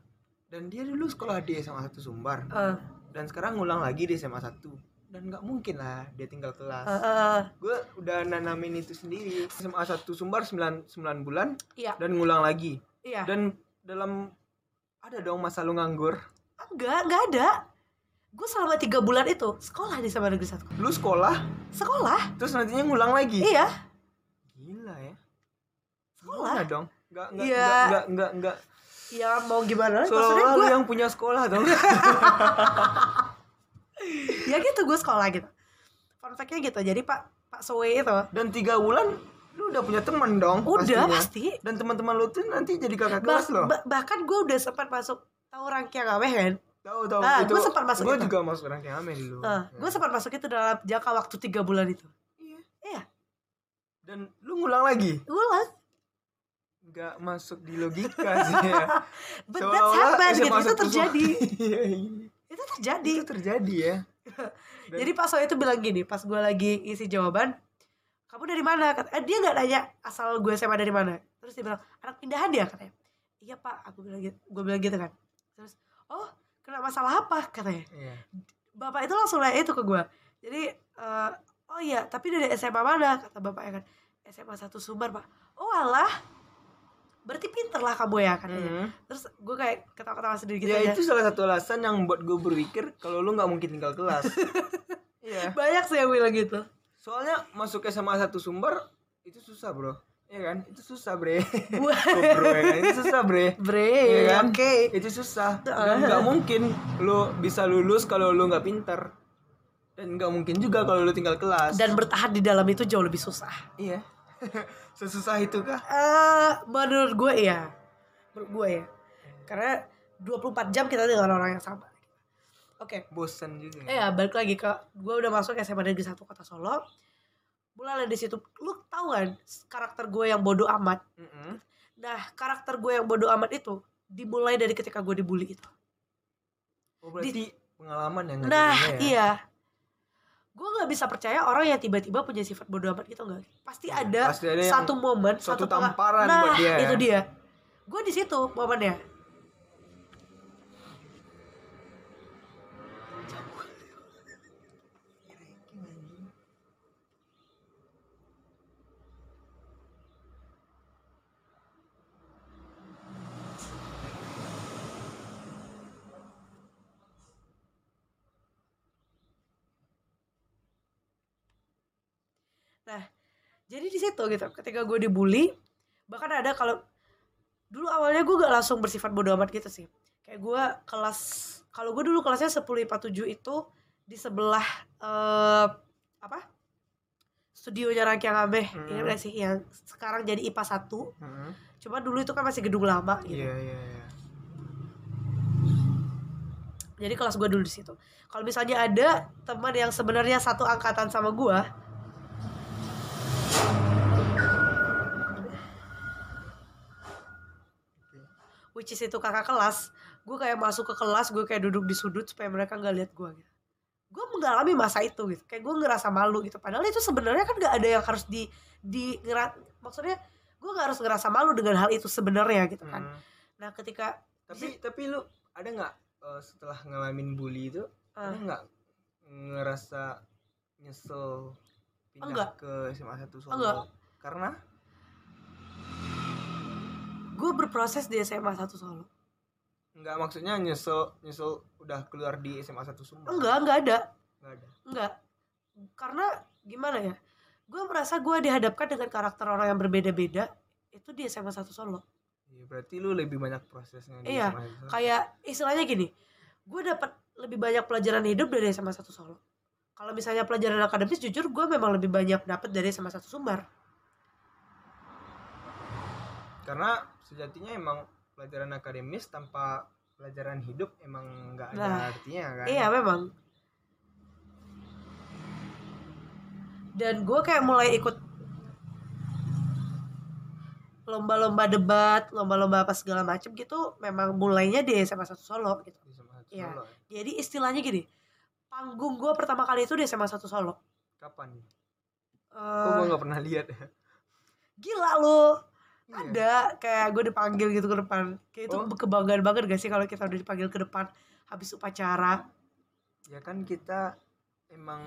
dan dia dulu sekolah di SMA 1 Sumbar. Ah, dan sekarang ngulang lagi di SMA 1 dan nggak mungkin lah dia tinggal kelas. Ah, ah. gue udah nanamin itu sendiri. SMA 1 Sumbar 9, 9 bulan iya. dan ngulang lagi. Iya. Dan dalam ada dong masa lu nganggur? Enggak enggak ada. Gue selama tiga bulan itu sekolah di SMA negeri satu. Lu sekolah? Sekolah. Terus nantinya ngulang lagi? Iya. Gila ya. Sekolah? Gimana dong? Nggak nggak Iya. nggak nggak nggak nggak. Ya mau gimana lu gue yang punya sekolah dong [laughs] ya gitu gue sekolah gitu. Fun fact-nya gitu jadi pak pak Soe itu. Dan tiga bulan lu udah punya teman dong udah pastinya. pasti. Dan teman-teman lu tuh nanti jadi kakak Bah- kelas loh. bah- bahkan gue udah sempat masuk tahu rangkaian Aweh kan tahu tahu. Ah, itu gua sempat masuk itu. juga masuk rangkaian ame dulu. Ah, Ya. gue sempat masuk itu dalam jangka waktu tiga bulan itu. Iya. Iya. dan lu ngulang lagi? Ulang nggak masuk di logika sih ya. [laughs] But that's happen gitu itu terjadi. [laughs] Iya, iya. itu terjadi. Itu terjadi ya Dan- jadi Pak Soe itu bilang gini pas gue lagi isi jawaban kamu dari mana? Kata, eh, dia nggak nanya asal gue SMA dari mana. Terus dia bilang anak pindahan dia katanya. Iya pak. Aku bilang gitu gue bilang gitu kan. Terus oh kena masalah apa? katanya. Iya. bapak itu langsung nanya itu ke gue jadi eh, oh iya tapi dari SMA mana? kata bapaknya kan. SMA satu Sumbar pak. Oh alah berarti pinter lah kamu ya katanya Mhm. terus gue kayak ketawa-ketawa sendiri gitu ya aja itu salah satu alasan yang buat gue berpikir kalau lu nggak mungkin tinggal kelas. [laughs] Iya. Banyak sih yang bilang gitu. Soalnya masuk SMA satu sumber itu susah bro. Iya kan? Itu susah bre. [laughs] Kok bro ya? Kan? itu susah bre. Bre Iya kan? oke. Itu susah. Dan nggak mungkin lu bisa lulus kalau lu nggak pinter. Dan nggak mungkin juga kalau lu tinggal kelas. Dan bertahan di dalam itu jauh lebih susah. Iya [laughs] sesusah itu kah eh menurut gue ya menurut gue ya karena 24 jam kita dengan orang yang sama. Oke. Bosan juga. Eh ya balik lagi ke gue udah masuk SMA negeri satu kota Solo. Mulai dari situ. Lu tahu kan karakter gue yang bodoh amat? Mm-mm. nah karakter gue yang bodoh amat itu dimulai dari ketika gue dibully itu. Oh berarti pengalaman yang nah ya? iya gue nggak bisa percaya orang yang tiba-tiba punya sifat bodoh amat gitu nggak. Pasti ada Iya, Pasti ada satu momen satu tamparan nah buat dia ya. itu dia. Gue di situ momennya Nah, jadi di situ gitu. Ketika gue dibully, bahkan ada kalau dulu awalnya gue gak langsung bersifat bodoh amat gitu sih. Kayak gue kelas, kalau gue dulu kelasnya 10 IPA 7 itu di sebelah eh apa? Studionya Rangkiang Ambeh, Hmm. ini sih yang sekarang jadi IPA 1. Mm-mm. Cuma dulu itu kan masih gedung lama gitu. iya iya iya Jadi kelas gue dulu di situ. Kalau misalnya ada teman yang sebenarnya satu angkatan sama gue, which is itu kakak kelas, gue kayak masuk ke kelas, gue kayak duduk di sudut supaya mereka nggak lihat gue gitu. Gue mengalami masa itu gitu, kayak gue ngerasa malu gitu. Padahal itu sebenarnya kan nggak ada yang harus di di ngera- maksudnya gue nggak harus ngerasa malu dengan hal itu sebenarnya gitu kan. Mm. Nah ketika tapi tapi lu ada nggak eh, setelah ngalamin bully itu Ah. ada nggak ngerasa nyesel pindah Enggak. ke SMA 1 Solo Enggak. karena gue berproses di SMA 1 Solo, nggak maksudnya nyesel nyesel udah keluar di SMA 1 Sumbar enggak enggak ada. nggak ada Enggak. Karena gimana ya? Gue merasa gue dihadapkan dengan karakter orang yang berbeda-beda itu di SMA 1 Solo. Iya, berarti lu lebih banyak prosesnya di Iya, SMA 1 Solo. Kayak istilahnya gini, gue dapat lebih banyak pelajaran hidup dari SMA 1 Solo. Kalau misalnya pelajaran akademis jujur gue memang lebih banyak dapat dari SMA 1 Sumbar. karena sejatinya emang pelajaran akademis tanpa pelajaran hidup emang nggak ada Nah, artinya kan Iya memang. dan gue kayak mulai ikut lomba-lomba debat lomba-lomba apa segala macem gitu memang mulainya di SMA 1 Solo gitu Di SMA satu Iya. Solo. jadi istilahnya gini panggung gue pertama kali itu di SMA 1 Solo Kapan? Kok Eh, gue nggak pernah lihat ya? gila lu Iya. Ada kayak gue dipanggil gitu ke depan. Kayak itu Oh. kebanggaan banget gak sih kalau kita udah dipanggil ke depan habis upacara? Ya kan kita emang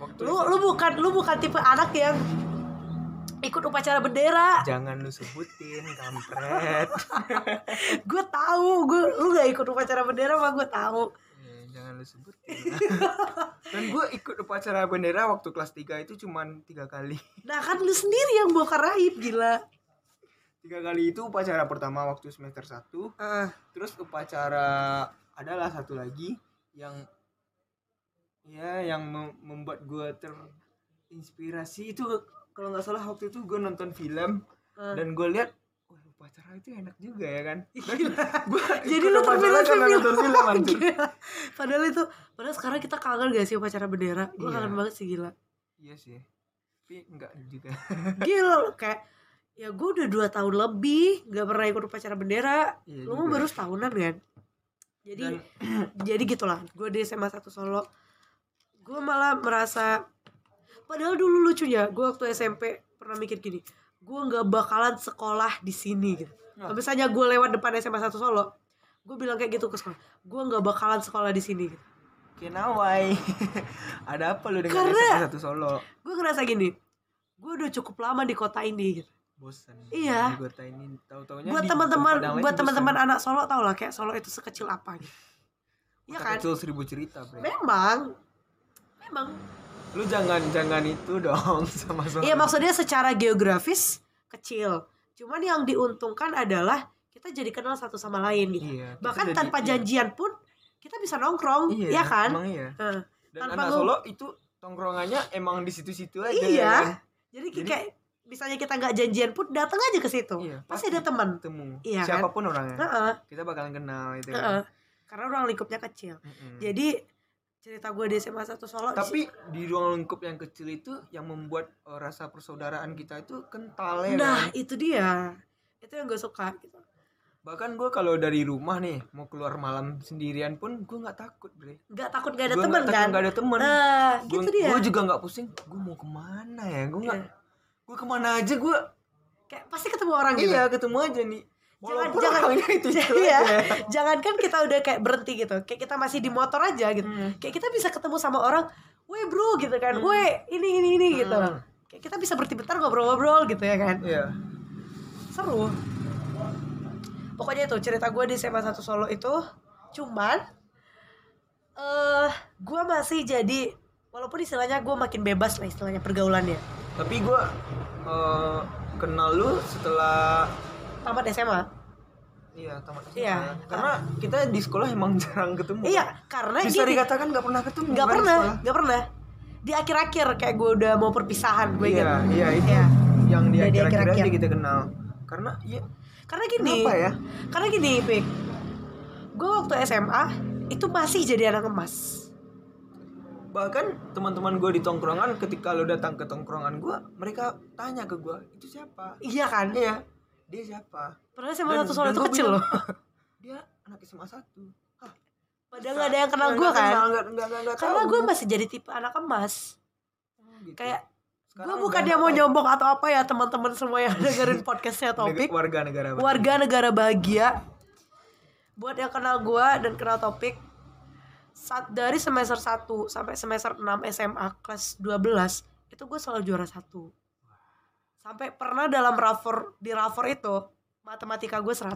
waktu lu lu bukan lu bukan tipe anak yang ikut upacara bendera. Jangan lu sebutin kampret. [laughs] gue tahu gue lu gak ikut upacara bendera mah gue tahu jangan lu sebutin. [laughs] Dan gue ikut upacara bendera waktu kelas 3 itu cuman tiga kali. nah kan lu sendiri yang bongkar raib gila Tiga kali itu upacara pertama waktu semester 1 Ah, Terus upacara adalah satu lagi yang ya yang mem- membuat gue terinspirasi itu kalau nggak salah waktu itu gue nonton film ah. dan gue lihat wah upacara itu enak juga ya kan? Gua [laughs] Jadi lu terpilih film. [laughs] padahal itu padahal sekarang kita kangen gak sih upacara bendera? Gue Iya. kangen banget sih gila. Iya sih. Tapi enggak juga. [laughs] Gila lu kayak ya gue udah dua tahun lebih gak pernah ikut upacara bendera. Iya lu juga. baru setahunan kan? Jadi Dan- [clears throat] jadi gitulah. Gue di SMA 1 Solo. Gue malah merasa padahal dulu lucunya gue waktu SMP pernah mikir gini gue nggak bakalan sekolah di sini gitu. Nah. Kalau misalnya gue lewat depan SMA 1 Solo gue bilang kayak gitu ke sekolah gue nggak bakalan sekolah di sini gitu. kenawai. [laughs] Ada apa lu dengan Karena- SMA satu Solo? gue ngerasa gini gue udah cukup lama di kota ini gitu. Bosan Iya. di kota ini. Tahu-taunya buat di teman-teman buat teman-teman anak Solo tau lah kayak Solo itu sekecil apa gitu. Iya kan? kecil seribu cerita bre. Memang. Memang lu jangan jangan itu dong [laughs] sama Solo Iya maksudnya secara geografis kecil. Cuman yang diuntungkan adalah kita jadi kenal satu sama lain gitu. Iya, Bahkan jadi- tanpa iya. janjian pun kita bisa nongkrong, iya, ya kan? emang iya dan Tanpa anak Solo itu tongkrongannya emang di situ-situ aja Iya. ya kan? Jadi, Jadi- kayak misalnya kita nggak janjian pun datang aja ke situ. Iya, pasti ada teman. temu Iya kan? siapa pun orangnya Heeh, kita bakalan kenal itu heeh. kan Karena ruang lingkupnya kecil. Mm-mm. Jadi cerita gue di SMA 1 Solo tapi di ruang lingkup yang kecil itu yang membuat uh, rasa persaudaraan kita itu kental ya nah kan? itu dia. Itu yang gue suka gitu. Bahkan gue kalau dari rumah nih mau keluar malam sendirian pun gue nggak takut bre. Nggak takut gak ada Gua teman kan? nggak ada teman nah gue gitu dia. juga nggak pusing. Gue mau ke mana ya? Gue nggak Iya. gue ke mana aja gue kayak pasti ketemu orang gitu. iya ketemu aja nih Walaupun jangan- orangnya itu [laughs] itu Iya. aja. jangankan kita udah kayak berhenti gitu kayak kita masih di motor aja gitu Hmm. kayak kita bisa ketemu sama orang weh bro gitu kan Hmm. weh ini ini ini gitu Hmm. kayak kita bisa berhenti bentar ngobrol-ngobrol gitu ya kan Iya. seru pokoknya itu cerita gue di SMA 1 Solo itu cuman eh gue masih jadi walaupun istilahnya gue makin bebas lah istilahnya pergaulannya Tapi gue uh, kenal lu setelah tamat SMA iya SMA. Iya. Karena kita di sekolah emang [laughs] jarang ketemu. iya karena Bisa gini dikatakan nggak pernah ketemu. nggak kan pernah nggak pernah di akhir-akhir kayak gue udah mau perpisahan gue Iya, ingat iya itu Iya. yang di di akhir-akhir aja kita kenal. Karena ya karena gini kenapa ya? karena gini Pik gue waktu SMA itu masih jadi anak emas Bahkan teman-teman gue di tongkrongan ketika lo datang ke tongkrongan gue, mereka tanya ke gue, itu siapa? iya kan Iya, dia siapa? padahal SMA Dan- satu dan itu kecil loh. Dia anak SMA satu. Hah, padahal nggak ada yang kenal gue kan? karena gue masih jadi tipe anak emas. Oh, gitu. kayak gue bukan yang mau nyombong atau apa ya teman-teman semua yang [laughs] dengerin podcastnya topik. warga negara bahagia. warga negara bahagia. Buat yang kenal gue dan kenal topik saat dari semester 1 sampai semester 6 SMA kelas 12 itu gue selalu juara satu sampai pernah dalam rapor di rapor itu matematika gue 100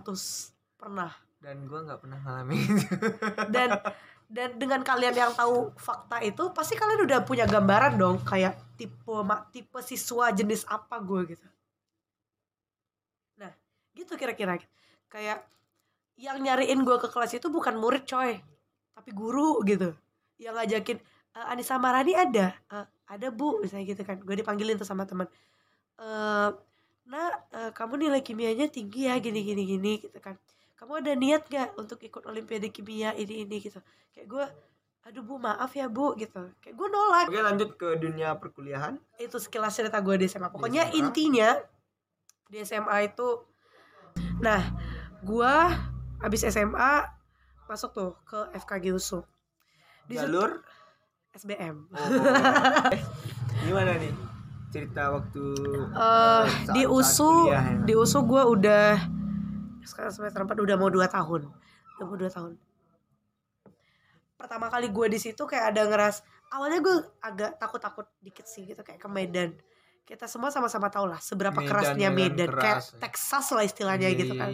pernah. Dan gue nggak pernah ngalamin [laughs] dan dan dengan kalian yang tahu fakta itu pasti kalian udah punya gambaran dong kayak tipe tipe siswa jenis apa gue gitu. Nah gitu kira-kira. Kayak yang nyariin gue ke kelas itu bukan murid coy. Tapi guru gitu. Yang ngajakin "Eh, Anissa Marani ada? "Eh, ada bu misalnya gitu kan. Gue dipanggilin tuh sama teman nah eh, kamu nilai kimianya tinggi ya gini gini gini gitu kan kamu ada niat gak untuk ikut olimpiade kimia ini ini gitu kayak gue aduh bu maaf ya bu gitu kayak gue nolak Oke lanjut ke dunia perkuliahan. itu sekilas cerita gue di SMA pokoknya SMA. intinya di SMA itu nah gue abis SMA masuk tuh ke FKG USU di situ- Jalur. SBM Oh. [laughs] Eh, Gimana nih cerita waktu saat- di saat USU kuliah ya? di USU gue udah sekarang semester 4 udah mau 2 tahun udah mau 2 tahun pertama kali gue di situ kayak ada ngeras awalnya gue agak takut-takut dikit sih gitu kayak ke Medan kita semua sama-sama tahu lah seberapa Medan, kerasnya Medan Medan kayak keras, ya. Texas lah istilahnya Iya, gitu iya, kan.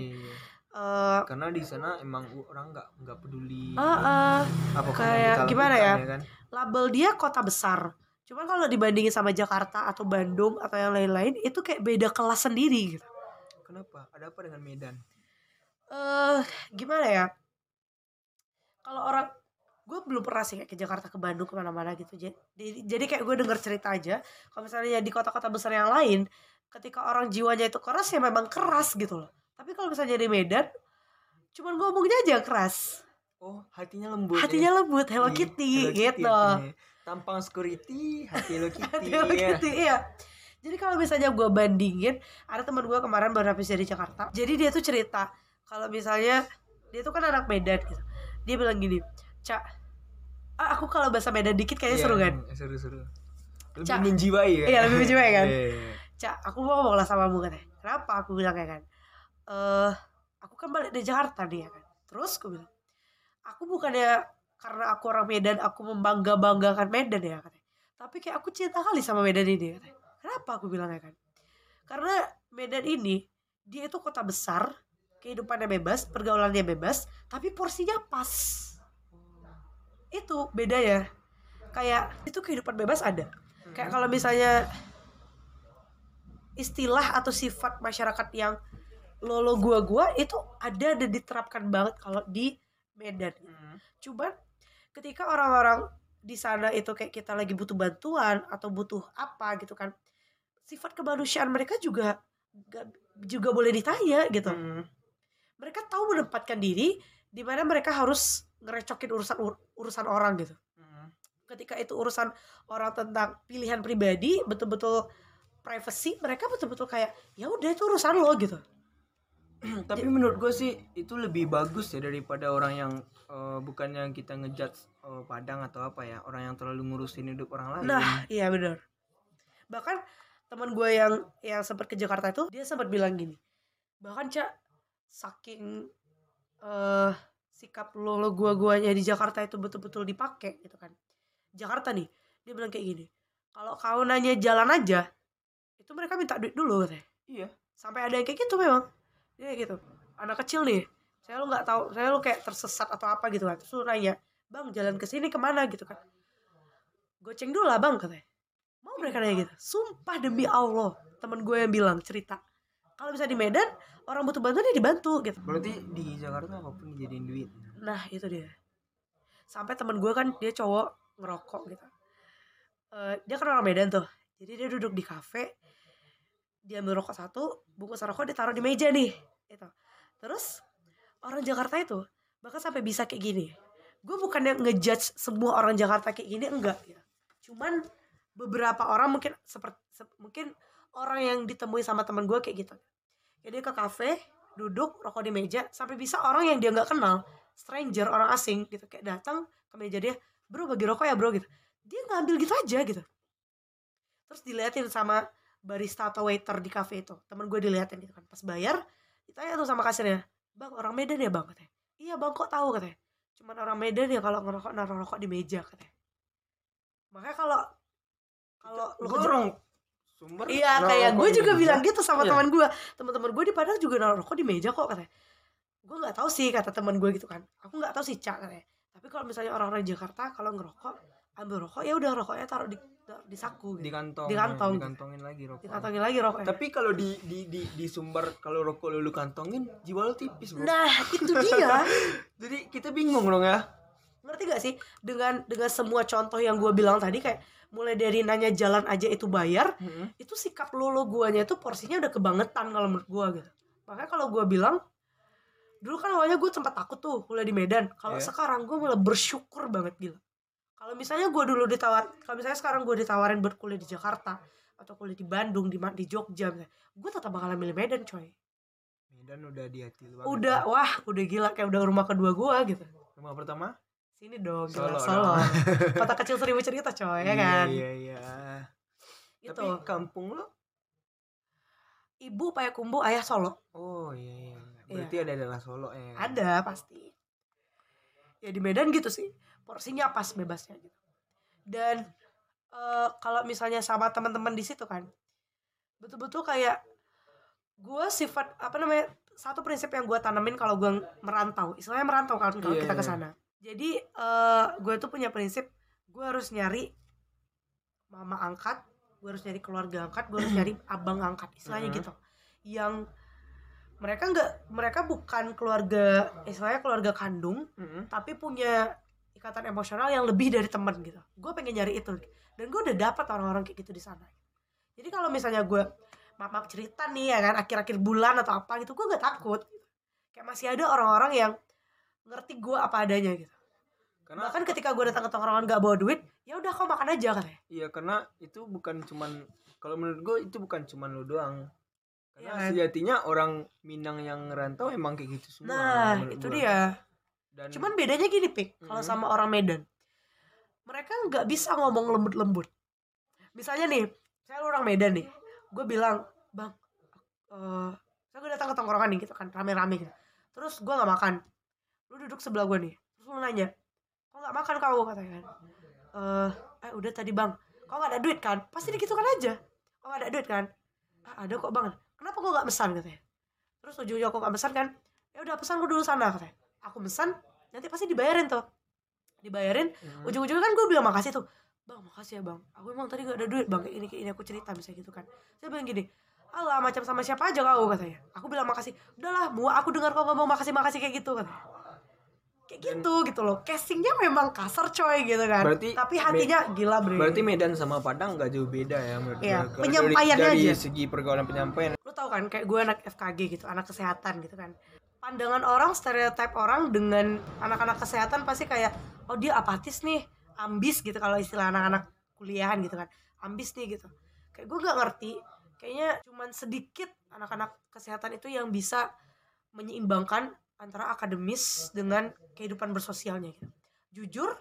Eh, Karena di sana emang orang nggak nggak peduli ah, ah, apa kayak gimana ya? kan? label dia kota besar cuman kalau dibandingin sama Jakarta atau Bandung atau yang lain-lain itu kayak beda kelas sendiri gitu Kenapa? Ada apa dengan Medan? eh gimana ya kalau orang gue belum pernah sih kayak ke Jakarta ke Bandung ke mana-mana gitu jadi jadi kayak gue denger cerita aja kalau misalnya di kota-kota besar yang lain ketika orang jiwanya itu keras ya memang keras gitu loh tapi kalau misalnya di Medan cuman ngomongnya aja keras Oh, hatinya lembut. hatinya ya? lembut Hello Ih, Kitty Hello Kitty gitu. Tampang security, hati Hello [laughs] Kitty. Hati ya. Kitty iya jadi kalau misalnya gue bandingin ada teman gue kemarin baru habis dari Jakarta jadi dia tuh cerita kalau misalnya dia tuh kan anak Medan gitu dia bilang gini cak ah, aku kalau bahasa Medan dikit kayaknya Iya, seru kan Seru seru. Lebih Cak. menjiwai kan? Iya, lebih menjiwai kan? [laughs] Iya, iya. cak aku mau ngomong lah sama kamu katanya kenapa aku bilang kayak kan eh aku kan balik dari Jakarta nih ya kan terus aku bilang aku bukannya karena aku orang Medan aku membangga banggakan Medan ya katanya. Tapi kayak aku cinta kali sama Medan ini katanya. Kenapa aku bilang kayak kan? Karena Medan ini dia itu kota besar kehidupannya bebas pergaulannya bebas tapi porsinya pas. Itu beda ya. Kayak itu kehidupan bebas ada. Kayak kalau misalnya istilah atau sifat masyarakat yang lolo gua gua itu ada dan diterapkan banget kalau di Medan. Hmm. cuman ketika orang-orang di sana itu kayak kita lagi butuh bantuan atau butuh apa gitu kan sifat kemanusiaan mereka juga gak- juga boleh ditanya gitu Hmm. mereka tahu menempatkan diri di mana mereka harus ngerecokin urusan ur- urusan orang gitu Hmm. ketika itu urusan orang tentang pilihan pribadi betul-betul privacy mereka betul-betul kayak ya udah itu urusan lo gitu [clears throat] Tapi menurut gue sih itu lebih bagus ya daripada orang yang eh, bukan yang kita ngejudge eh, Padang atau apa ya orang yang terlalu ngurusin hidup orang lain. nah iya benar bahkan teman gue yang yang sempat ke Jakarta itu dia sempat bilang gini bahkan cak saking eh sikap lo lo gua guanya di Jakarta itu betul-betul dipakai gitu kan Jakarta nih dia bilang kayak gini kalau kau nanya jalan aja itu mereka minta duit dulu katanya Iya. sampai ada yang kayak gitu memang kayak gitu. Anak kecil nih saya lu nggak tahu saya lu kayak tersesat atau apa gitu kan. Terus lu nanya bang jalan ke sini ke mana? Gitu kan. Goceng dulu lah bang katanya. Mau mereka nanya gitu. Sumpah demi Allah temen gue yang bilang cerita. Kalau bisa di Medan orang butuh bantuan dia dibantu gitu. Berarti di Jakarta apa pun dijadiin duit. nah itu dia. Sampai temen gue kan dia cowok ngerokok gitu. Eh, dia kan orang Medan tuh. Jadi dia duduk di kafe dia ambil rokok satu bungkus rokok ditaruh di meja nih itu terus orang Jakarta itu bahkan sampai bisa kayak gini. Gue bukannya ngejudge semua orang Jakarta kayak gini enggak ya. Cuman beberapa orang mungkin seperti mungkin orang yang ditemui sama teman gue kayak gitu. Jadi ke kafe duduk rokok di meja sampai bisa orang yang dia nggak kenal stranger orang asing gitu. Kayak datang ke meja dia bro bagi rokok ya bro gitu. Dia ngambil gitu aja gitu. Terus diliatin sama barista atau waiter di kafe itu. Temen gue diliatin gitu kan pas bayar ditanya tuh sama kasirnya bang orang Medan ya bang? katanya. Iya bang kok tahu? katanya. Cuman orang Medan ya kalau ngerokok naruh rokok di meja katanya. Makanya kalau kalau lu orang sumber. Iya kayak gue juga meja. bilang gitu sama Iya. teman gue. Teman-teman gue di Padang juga naruh rokok di meja kok katanya. Gue nggak tahu sih kata teman gue gitu kan. Aku nggak tahu sih cak katanya. Tapi kalau misalnya orang-orang Jakarta kalau ngerokok ambil rokok ya udah rokoknya taruh di di saku di gitu. kantong. Di kantong. ya, Dikantongin lagi rokok. dikantongin lagi rokoknya Tapi kalau di di di di sumber kalau rokok lu, lu kantongin jiwa lu tipis, Bro. nah itu dia [laughs] Jadi kita bingung dong ya. ngerti gak sih dengan dengan semua contoh yang gue bilang tadi kayak mulai dari nanya jalan aja itu bayar Hmm. itu sikap lolo guanya itu porsinya udah kebangetan kalau menurut gua gitu makanya kalau gua bilang dulu kan awalnya gue sempat takut tuh kuliah di Medan kalau Iya. sekarang gue malah bersyukur banget gila kalau misalnya gue dulu ditawar kalau misalnya sekarang gue ditawarin buat kuliah di Jakarta atau kuliah di Bandung di di Jogja gue tetap bakalan milih Medan coy. Medan udah di hati lu udah ya. wah udah gila kayak udah rumah kedua gue gitu. Rumah pertama? Sini dong Solo Solo, Solo. [laughs] dong. kota kecil seribu cerita coy ya kan? iya iya. Itu tapi kampung lu? Ibu Payakumbu ayah Solo. Oh iya iya berarti ada daerah Solo ya? Ada pasti ya di Medan gitu sih. Porsinya pas bebasnya gitu. Dan eh, kalau misalnya sama teman-teman di situ kan betul-betul kayak gue sifat apa namanya satu prinsip yang gue tanemin kalau gue merantau. Istilahnya merantau kan kalau Iya, kita ke iya. sana. Jadi eh, gue tuh punya prinsip gue harus nyari mama angkat gue harus nyari keluarga angkat gue harus nyari [clears throat] abang angkat istilahnya Mhm. gitu. Yang mereka nggak mereka bukan keluarga istilahnya keluarga kandung Mm-mm. tapi punya ikatan emosional yang lebih dari teman gitu. Gue pengen nyari itu dan gue udah dapat orang-orang kayak gitu di sana. Jadi kalau misalnya gue maaf maaf cerita nih ya kan akhir-akhir bulan atau apa gitu gue gak takut. Kayak masih ada orang-orang yang ngerti gue apa adanya gitu. Karena bahkan ketika gue datang ke tongkrongan gak bawa duit ya udah kau makan aja katanya. Iya karena itu bukan cuman kalau menurut gue itu bukan cuman lu doang. Karena kan? sejatinya orang Minang yang ngerantau emang kayak gitu semua. nah itu gua. dia. Dan cuman bedanya gini pik kalau Mhm. sama orang Medan. Mereka nggak bisa ngomong lembut-lembut. Misalnya nih saya orang Medan nih gue bilang bang eh saya gue datang ke tongkrongan nih gitu kan rame-rame gitu. Terus gue nggak makan. Lu duduk sebelah gue nih terus lu nanya kok nggak makan kau? katanya kan. Eh eh udah tadi bang. Kau nggak ada duit kan? Pasti gitu kan aja. Kau nggak ada duit kan? "Ah, ada kok bang kenapa kau nggak pesan? katanya. Terus ujungnya kok nggak pesan kan ya udah pesan gue dulu sana katanya. Aku pesan nanti pasti dibayarin tuh. Dibayarin Mhm. ujung-ujungnya kan gue bilang makasih tuh. Bang makasih ya bang. Aku emang tadi gak ada duit bang. Kayak ini kayak ini aku cerita misalnya gitu kan. Saya bilang gini alah macam sama siapa aja kau katanya. Aku bilang makasih udahlah muak aku dengar kau ngomong makasih makasih kayak gitu katanya. Kayak gitu gitu loh. Casingnya memang kasar coy gitu kan. Berarti tapi hatinya gila bre. berarti Medan sama Padang nggak jauh beda ya menurut Iya, penyampaiannya dari, dari aja. segi pergaulan penyampaian. Tau kan kayak gue anak FKG gitu anak kesehatan gitu kan. Pandangan orang stereotip orang dengan anak-anak kesehatan pasti kayak oh dia apatis nih ambis gitu kalau istilah anak-anak kuliahan gitu kan. Ambis nih gitu. Kayak gue gak ngerti kayaknya cuman sedikit anak-anak kesehatan itu yang bisa menyeimbangkan antara akademis dengan kehidupan bersosialnya gitu. Jujur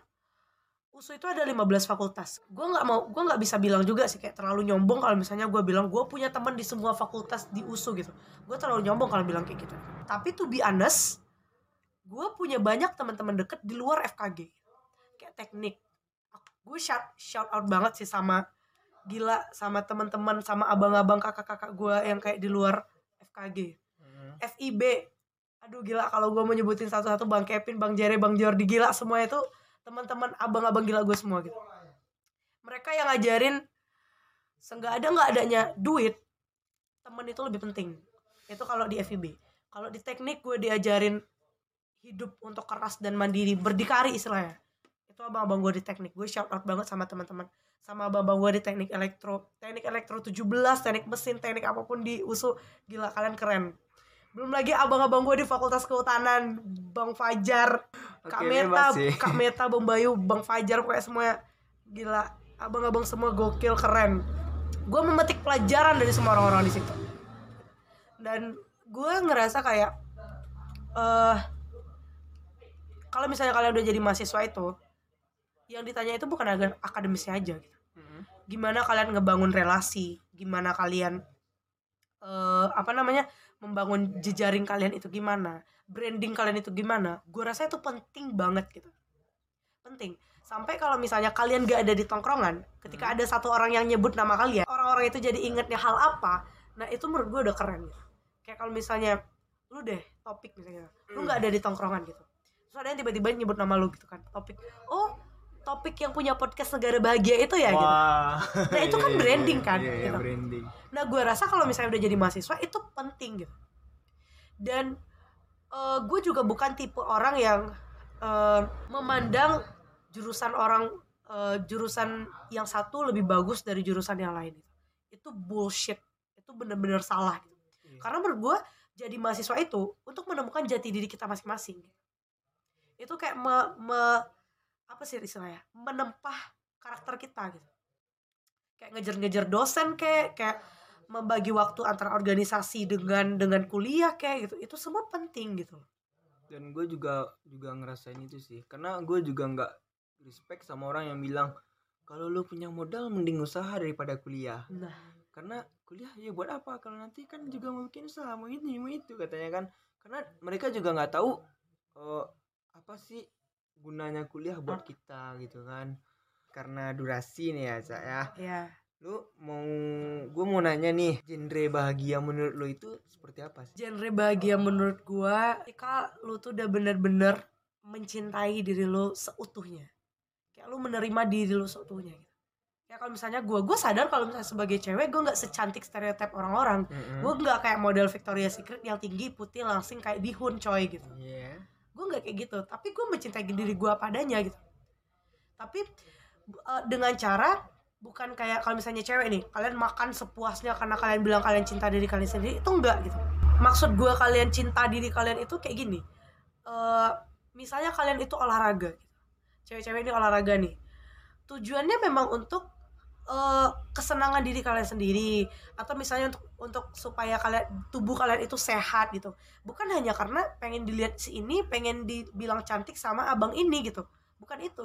USU itu ada 15 fakultas. Gue nggak mau, gue nggak bisa bilang juga sih kayak terlalu nyombong kalau misalnya gue bilang gue punya teman di semua fakultas di USU gitu. Gue terlalu nyombong kalau bilang kayak gitu. Tapi to be honest, gue punya banyak teman-teman deket di luar FKG. Kayak teknik. Gue shout, shout out banget sih sama gila sama teman-teman sama abang-abang kakak-kakak gue yang kayak di luar FKG. Mhm. FIB aduh gila kalau gue mau nyebutin satu-satu bang Kevin bang Jere bang Jordi gila semua itu teman-teman abang-abang gila gue semua gitu. Mereka yang ngajarin seenggak ada nggak adanya duit temen itu lebih penting. Itu kalau di FIB kalau di teknik gue diajarin hidup untuk keras dan mandiri berdikari istilahnya. Itu abang-abang gue di teknik. Gue shout out banget sama teman-teman. Sama abang-abang gue di teknik elektro teknik elektro 17 teknik mesin teknik apa pun di USU gila kalian keren. Belum lagi abang-abang gue di fakultas kehutanan bang Fajar Kak Oke, Meta. Kak Meta Bang Bayu Bang Fajar pokoknya semua. Gila abang-abang semua gokil keren. Gue memetik pelajaran dari semua orang-orang di situ. Dan gue ngerasa kayak eh kalau misalnya kalian udah jadi mahasiswa itu yang ditanya itu bukan agar akademisnya aja gitu. Mhm. gimana kalian ngebangun relasi? Gimana kalian eh apa namanya membangun jejaring kalian itu gimana branding kalian itu gimana gue rasa itu penting banget gitu. Penting. Sampai kalau misalnya kalian gak ada di tongkrongan ketika ada satu orang yang nyebut nama kalian orang-orang itu jadi ingetnya hal apa nah itu menurut gue udah keren gitu. Kayak kalau misalnya lu deh topik misalnya. Lu nggak ada di tongkrongan gitu. Terus ada yang tiba-tiba nyebut nama lu gitu kan topik oh topik yang punya podcast negara bahagia itu ya gitu. Wah. Nah, itu kan [laughs] Iya, iya, branding iya, kan, Iya, iya, gitu. branding. Nah, gue rasa kalau misalnya udah jadi mahasiswa itu penting gitu. Dan eh, gue juga bukan tipe orang yang eh, memandang jurusan orang eh, jurusan yang satu lebih bagus dari jurusan yang lain. Gitu. Itu bullshit. Itu bener-bener salah. Gitu. Iya. Karena menurut gue jadi mahasiswa itu untuk menemukan jati diri kita masing-masing. Itu kayak me, me- apa sih istilahnya menempah karakter kita gitu kayak ngejar-ngejar dosen kayak kayak membagi waktu antara organisasi dengan dengan kuliah kayak gitu itu semua penting gitu dan gue juga juga ngerasain itu sih karena gue juga nggak respect sama orang yang bilang kalau lu punya modal mending usaha daripada kuliah. Nah. Karena kuliah ya buat apa? Kalau nanti kan juga mau bikin usaha mau ini mau itu katanya kan. Karena mereka juga nggak tahu eh, apa sih gunanya kuliah buat kita gitu kan. Karena durasi nih ya cak ya. Ya lu mau gue mau nanya nih genre bahagia menurut lu itu seperti apa sih? Genre bahagia menurut gua ketika lu tuh udah bener-bener mencintai diri lu seutuhnya. Kayak lu menerima diri lu seutuhnya gitu. Ya kalau misalnya gua gua sadar kalau misalnya sebagai cewek gua nggak secantik stereotip orang-orang. Mm-mm. gue nggak kayak model Victoria's Secret yang tinggi putih langsing kayak bihun coy gitu. Iya. gue nggak kayak gitu. Tapi gue mencintai diri gue padanya gitu. Tapi eh, dengan cara bukan kayak kalau misalnya cewek nih kalian makan sepuasnya karena kalian bilang kalian cinta diri kalian sendiri itu enggak gitu. Maksud gue kalian cinta diri kalian itu kayak gini eh misalnya kalian itu olahraga cewek-cewek ini olahraga nih tujuannya memang untuk eh, kesenangan diri kalian sendiri atau misalnya untuk untuk supaya kalian tubuh kalian itu sehat gitu. Bukan hanya karena pengen dilihat si ini pengen dibilang cantik sama abang ini gitu bukan itu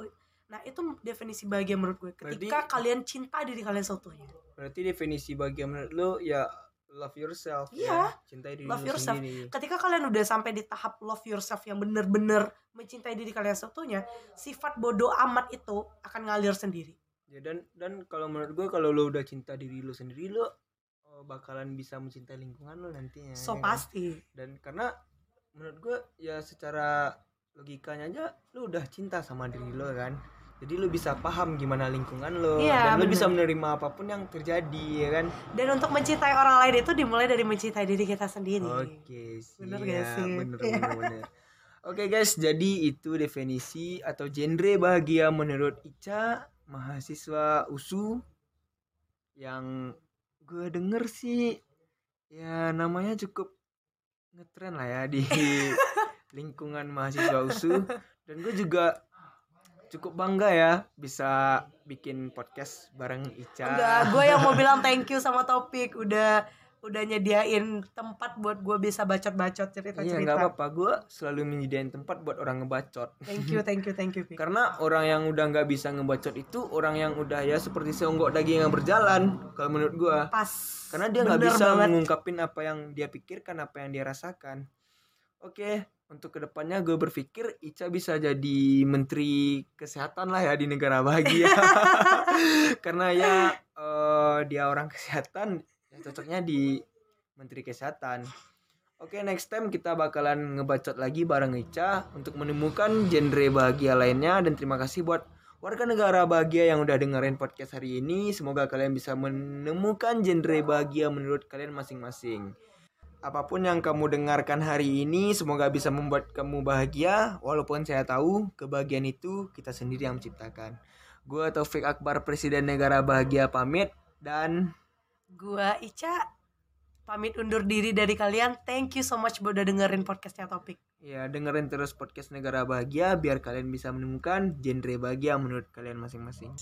nah itu definisi bahagia menurut gue ketika Berarti- kalian cinta diri kalian seutuhnya Berarti definisi bahagia menurut lu ya love yourself Iya, ya. Cintai diri love yourself. sendiri. ketika kalian udah sampai di tahap love yourself yang bener-bener mencintai diri kalian seutuhnya sifat bodoh amat itu akan ngalir sendiri Ya dan dan kalau menurut gue kalau lu udah cinta diri lu sendiri lu oh, bakalan bisa mencintai lingkungan lu nantinya. so ya kan? pasti Dan karena menurut gue ya secara logikanya aja lu udah cinta sama diri lu kan. Jadi lu bisa paham gimana lingkungan lu Iya, dan lu bener. bisa menerima apa pun yang terjadi ya kan. dan untuk mencintai orang lain itu dimulai dari mencintai diri kita sendiri Oke, Bener siap. gak sih? Bener, Iya. bener, bener. Oke guys, jadi itu definisi atau genre bahagia menurut Ica, mahasiswa USU yang gue denger sih ya namanya cukup ngetren lah ya di [laughs] lingkungan mahasiswa USU dan gue juga cukup bangga ya bisa bikin podcast bareng Ica. Enggak, gue yang mau bilang thank you sama topik udah udah nyediain tempat buat gue bisa bacot-bacot Iya cerita-cerita. nggak apa-apa, gue selalu menyediain tempat buat orang ngebacot. Thank you, thank you, thank you. Pik. Karena orang yang udah nggak bisa ngebacot itu orang yang udah ya seperti seonggok daging yang berjalan kalau menurut gua. Pas. Karena dia nggak bisa banget. mengungkapin apa yang dia pikirkan, apa yang dia rasakan. Oke, untuk ke depannya gue berpikir Ica bisa jadi menteri kesehatan lah ya di negara bahagia. [laughs] [laughs] Karena ya eh, dia orang kesehatan, ya cocoknya di menteri kesehatan. Oke, next time kita bakalan ngebacot lagi bareng Ica untuk menemukan genre bahagia lainnya dan terima kasih buat warga negara bahagia yang udah dengerin podcast hari ini. Semoga kalian bisa menemukan genre bahagia menurut kalian masing-masing. Apa pun yang kamu dengarkan hari ini, semoga bisa membuat kamu bahagia. Walaupun saya tahu kebahagiaan itu kita sendiri yang menciptakan. Gue Taufik Akbar, Presiden Negara Bahagia pamit dan Gua Ica pamit undur diri dari kalian. Thank you so much udah dengerin podcastnya topik. ya dengerin terus podcast Negara Bahagia biar kalian bisa menemukan genre bahagia menurut kalian masing-masing.